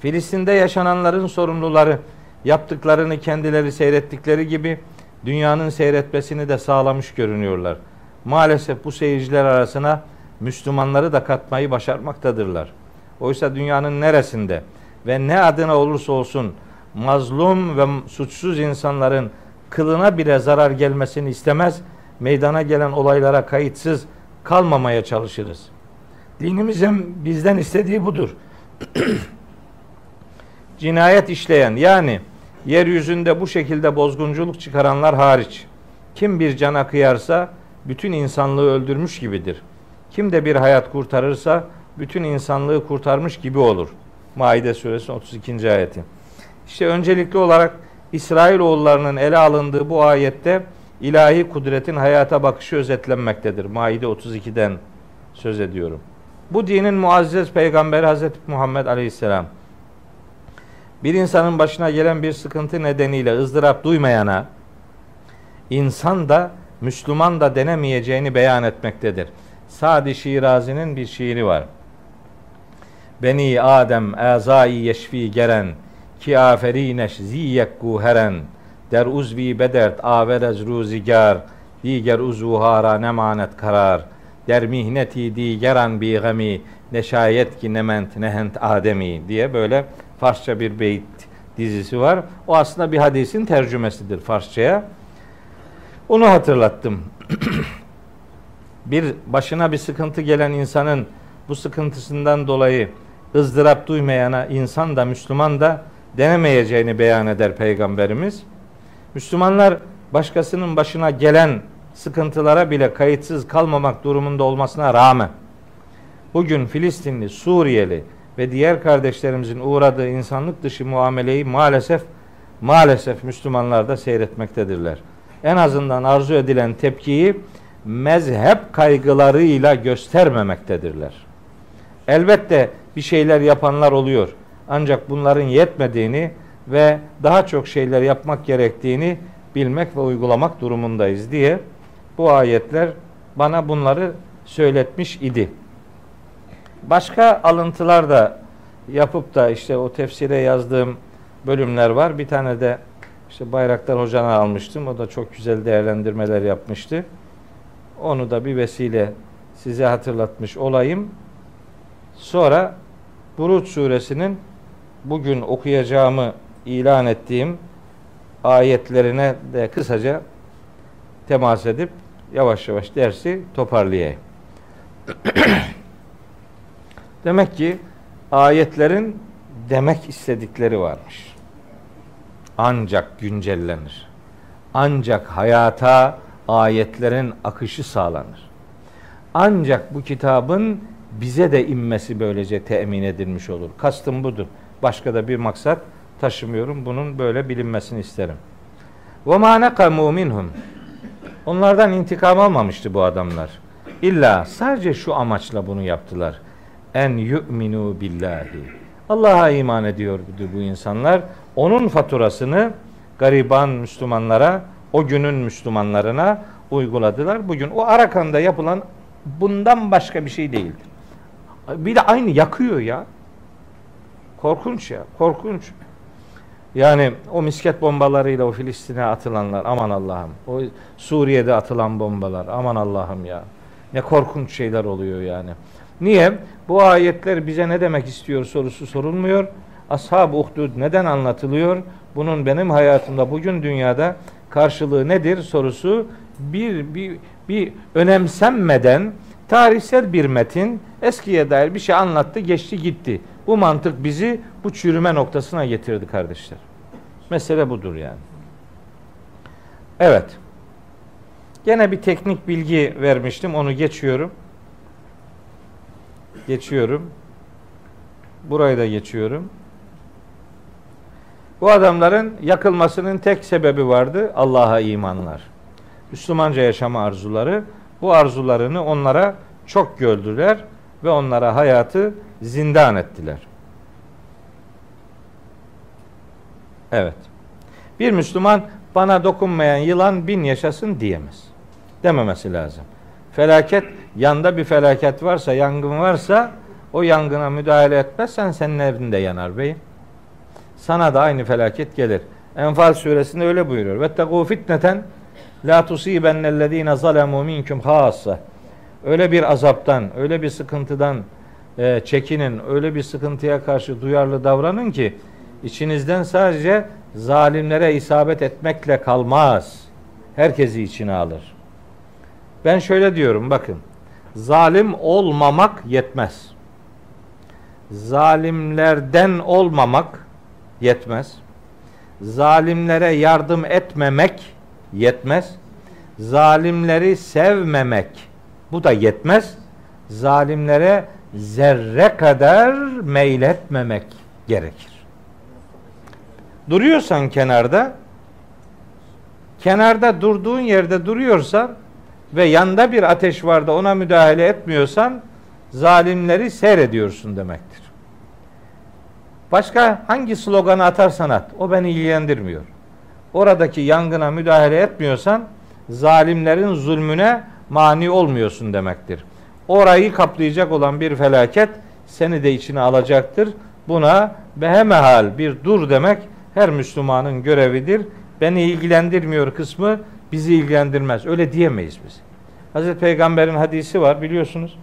Filistin'de yaşananların sorumluları yaptıklarını kendileri seyrettikleri gibi dünyanın seyretmesini de sağlamış görünüyorlar. Maalesef bu seyirciler arasına Müslümanları da katmayı başarmaktadırlar. Oysa dünyanın neresinde ve ne adına olursa olsun mazlum ve suçsuz insanların kılına bile zarar gelmesini istemez, meydana gelen olaylara kayıtsız kalmamaya çalışırız. Dinimizin bizden istediği budur. Cinayet işleyen yani yeryüzünde bu şekilde bozgunculuk çıkaranlar hariç kim bir cana kıyarsa bütün insanlığı öldürmüş gibidir. Kim de bir hayat kurtarırsa bütün insanlığı kurtarmış gibi olur. Maide suresi 32. ayeti. İşte öncelikli olarak İsrailoğullarının ele alındığı bu ayette ilahi kudretin hayata bakışı özetlenmektedir. Maide 32'den söz ediyorum. Bu dinin muazzez peygamberi Hazreti Muhammed Aleyhisselam Bir insanın başına gelen bir sıkıntı nedeniyle ızdırap duymayana insan da Müslüman da denemeyeceğini beyan etmektedir. Sadi Şirazi'nin bir şiiri var. Beni Adem azai yeşfi geren ki aferineş ziyek guheren der uzvi bedert averez ruzigar diger uzuhara nemanet karar der mihneti digeran bi gami neşayet ki nement nehent ademi diye böyle Farsça bir beyt dizisi var. O aslında bir hadisin tercümesidir Farsçaya. Onu hatırlattım. bir başına bir sıkıntı gelen insanın bu sıkıntısından dolayı ızdırap duymayana insan da Müslüman da denemeyeceğini beyan eder Peygamberimiz. Müslümanlar başkasının başına gelen sıkıntılara bile kayıtsız kalmamak durumunda olmasına rağmen bugün Filistinli, Suriyeli ve diğer kardeşlerimizin uğradığı insanlık dışı muameleyi maalesef maalesef Müslümanlar da seyretmektedirler. En azından arzu edilen tepkiyi mezhep kaygılarıyla göstermemektedirler. Elbette bir şeyler yapanlar oluyor. Ancak bunların yetmediğini ve daha çok şeyler yapmak gerektiğini bilmek ve uygulamak durumundayız diye bu ayetler bana bunları söyletmiş idi. Başka alıntılar da yapıp da işte o tefsire yazdığım bölümler var. Bir tane de işte Bayraktar Hoca'na almıştım. O da çok güzel değerlendirmeler yapmıştı. Onu da bir vesile size hatırlatmış olayım. Sonra Buruç suresinin bugün okuyacağımı ilan ettiğim ayetlerine de kısaca temas edip yavaş yavaş dersi toparlayayım. Demek ki ayetlerin demek istedikleri varmış. Ancak güncellenir. Ancak hayata ayetlerin akışı sağlanır. Ancak bu kitabın bize de inmesi böylece temin edilmiş olur. Kastım budur. Başka da bir maksat taşımıyorum. Bunun böyle bilinmesini isterim. Ve ma nekamu minhum. Onlardan intikam almamıştı bu adamlar. İlla sadece şu amaçla bunu yaptılar. En yu'minu billahi. Allah'a iman ediyordu bu insanlar. Onun faturasını gariban Müslümanlara, o günün Müslümanlarına uyguladılar. Bugün o Arakan'da yapılan bundan başka bir şey değildir. Bir de aynı yakıyor ya. Korkunç ya, korkunç. Yani o misket bombalarıyla o Filistin'e atılanlar aman Allah'ım. O Suriye'de atılan bombalar aman Allah'ım ya. Ne korkunç şeyler oluyor yani. Niye? Bu ayetler bize ne demek istiyor sorusu sorulmuyor. Ashab-ı Uhdud neden anlatılıyor? Bunun benim hayatımda bugün dünyada karşılığı nedir sorusu bir bir bir önemsenmeden tarihsel bir metin eskiye dair bir şey anlattı, geçti gitti. Bu mantık bizi bu çürüme noktasına getirdi kardeşler. Mesele budur yani. Evet. Gene bir teknik bilgi vermiştim. Onu geçiyorum. Geçiyorum. Burayı da geçiyorum. Bu adamların yakılmasının tek sebebi vardı. Allah'a imanlar. Müslümanca yaşama arzuları. Bu arzularını onlara çok gördüler ve onlara hayatı zindan ettiler. Evet. Bir Müslüman bana dokunmayan yılan bin yaşasın diyemez. Dememesi lazım. Felaket, yanda bir felaket varsa, yangın varsa o yangına müdahale etmezsen senin evinde yanar beyim. Sana da aynı felaket gelir. Enfal suresinde öyle buyuruyor. Ve tegû fitneten la tusibennellezîne zalemû minkum hâsse. Öyle bir azaptan, öyle bir sıkıntıdan e, çekinin, öyle bir sıkıntıya karşı duyarlı davranın ki içinizden sadece zalimlere isabet etmekle kalmaz. Herkesi içine alır. Ben şöyle diyorum bakın. Zalim olmamak yetmez. Zalimlerden olmamak yetmez. Zalimlere yardım etmemek yetmez. Zalimleri sevmemek bu da yetmez. Zalimlere zerre kadar meyletmemek gerekir. Duruyorsan kenarda kenarda durduğun yerde duruyorsan ve yanda bir ateş var da ona müdahale etmiyorsan zalimleri seyrediyorsun demektir. Başka hangi sloganı atarsan at. O beni ilgilendirmiyor. Oradaki yangına müdahale etmiyorsan zalimlerin zulmüne mani olmuyorsun demektir. Orayı kaplayacak olan bir felaket seni de içine alacaktır. Buna behemehal bir dur demek her Müslümanın görevidir. Beni ilgilendirmiyor kısmı bizi ilgilendirmez. Öyle diyemeyiz biz. Hazreti Peygamber'in hadisi var biliyorsunuz.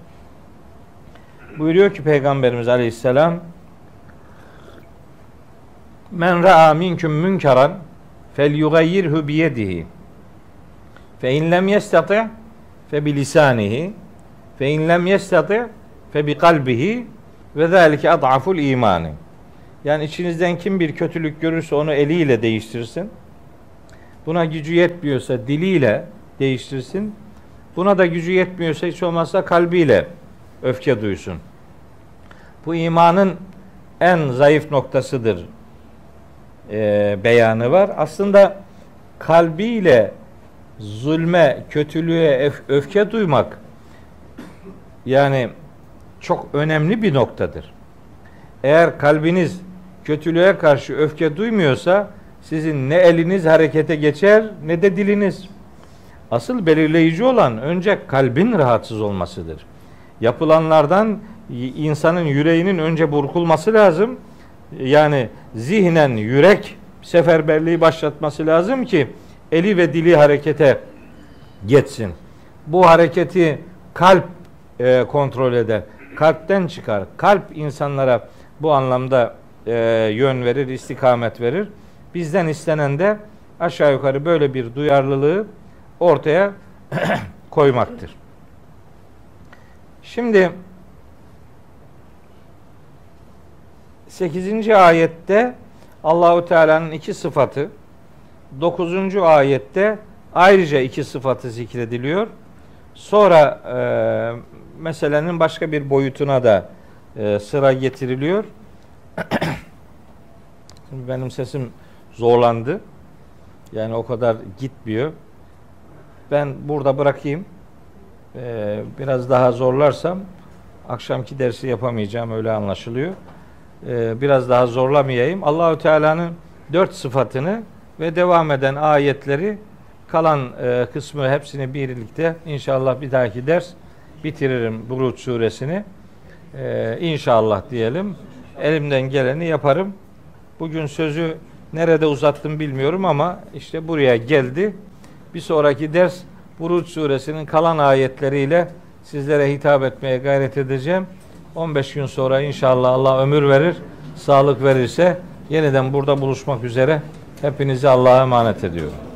Buyuruyor ki Peygamberimiz Aleyhisselam Men ra'a minkum münkeran fel yugayyirhu biyedihi fe in lem yestati fe bi fe in lem yestati fe bi kalbihi ve zalike ad'aful imani. Yani içinizden kim bir kötülük görürse onu eliyle değiştirsin. Buna gücü yetmiyorsa diliyle değiştirsin. Buna da gücü yetmiyorsa hiç olmazsa kalbiyle öfke duysun. Bu imanın en zayıf noktasıdır e, beyanı var. Aslında kalbiyle zulme, kötülüğe öf- öfke duymak yani çok önemli bir noktadır. Eğer kalbiniz kötülüğe karşı öfke duymuyorsa sizin ne eliniz harekete geçer ne de diliniz. Asıl belirleyici olan önce kalbin rahatsız olmasıdır. Yapılanlardan insanın yüreğinin önce burkulması lazım. Yani zihnen yürek seferberliği başlatması lazım ki eli ve dili harekete geçsin. Bu hareketi kalp e, kontrol eder. Kalpten çıkar. Kalp insanlara bu anlamda e, yön verir, istikamet verir. Bizden istenen de aşağı yukarı böyle bir duyarlılığı ortaya koymaktır. Şimdi 8. ayette Allahu Teala'nın iki sıfatı 9. ayette ayrıca iki sıfatı zikrediliyor. Sonra e, meselenin başka bir boyutuna da e, sıra getiriliyor. Şimdi benim sesim zorlandı. Yani o kadar gitmiyor. Ben burada bırakayım. Ee, biraz daha zorlarsam akşamki dersi yapamayacağım öyle anlaşılıyor. Ee, biraz daha zorlamayayım. Allahü Teala'nın dört sıfatını ve devam eden ayetleri kalan e, kısmı hepsini birlikte inşallah bir dahaki ders bitiririm Buruç suresini. Ee, inşallah diyelim. Elimden geleni yaparım. Bugün sözü nerede uzattım bilmiyorum ama işte buraya geldi. Bir sonraki ders Buruç suresinin kalan ayetleriyle sizlere hitap etmeye gayret edeceğim. 15 gün sonra inşallah Allah ömür verir, sağlık verirse yeniden burada buluşmak üzere. Hepinizi Allah'a emanet ediyorum.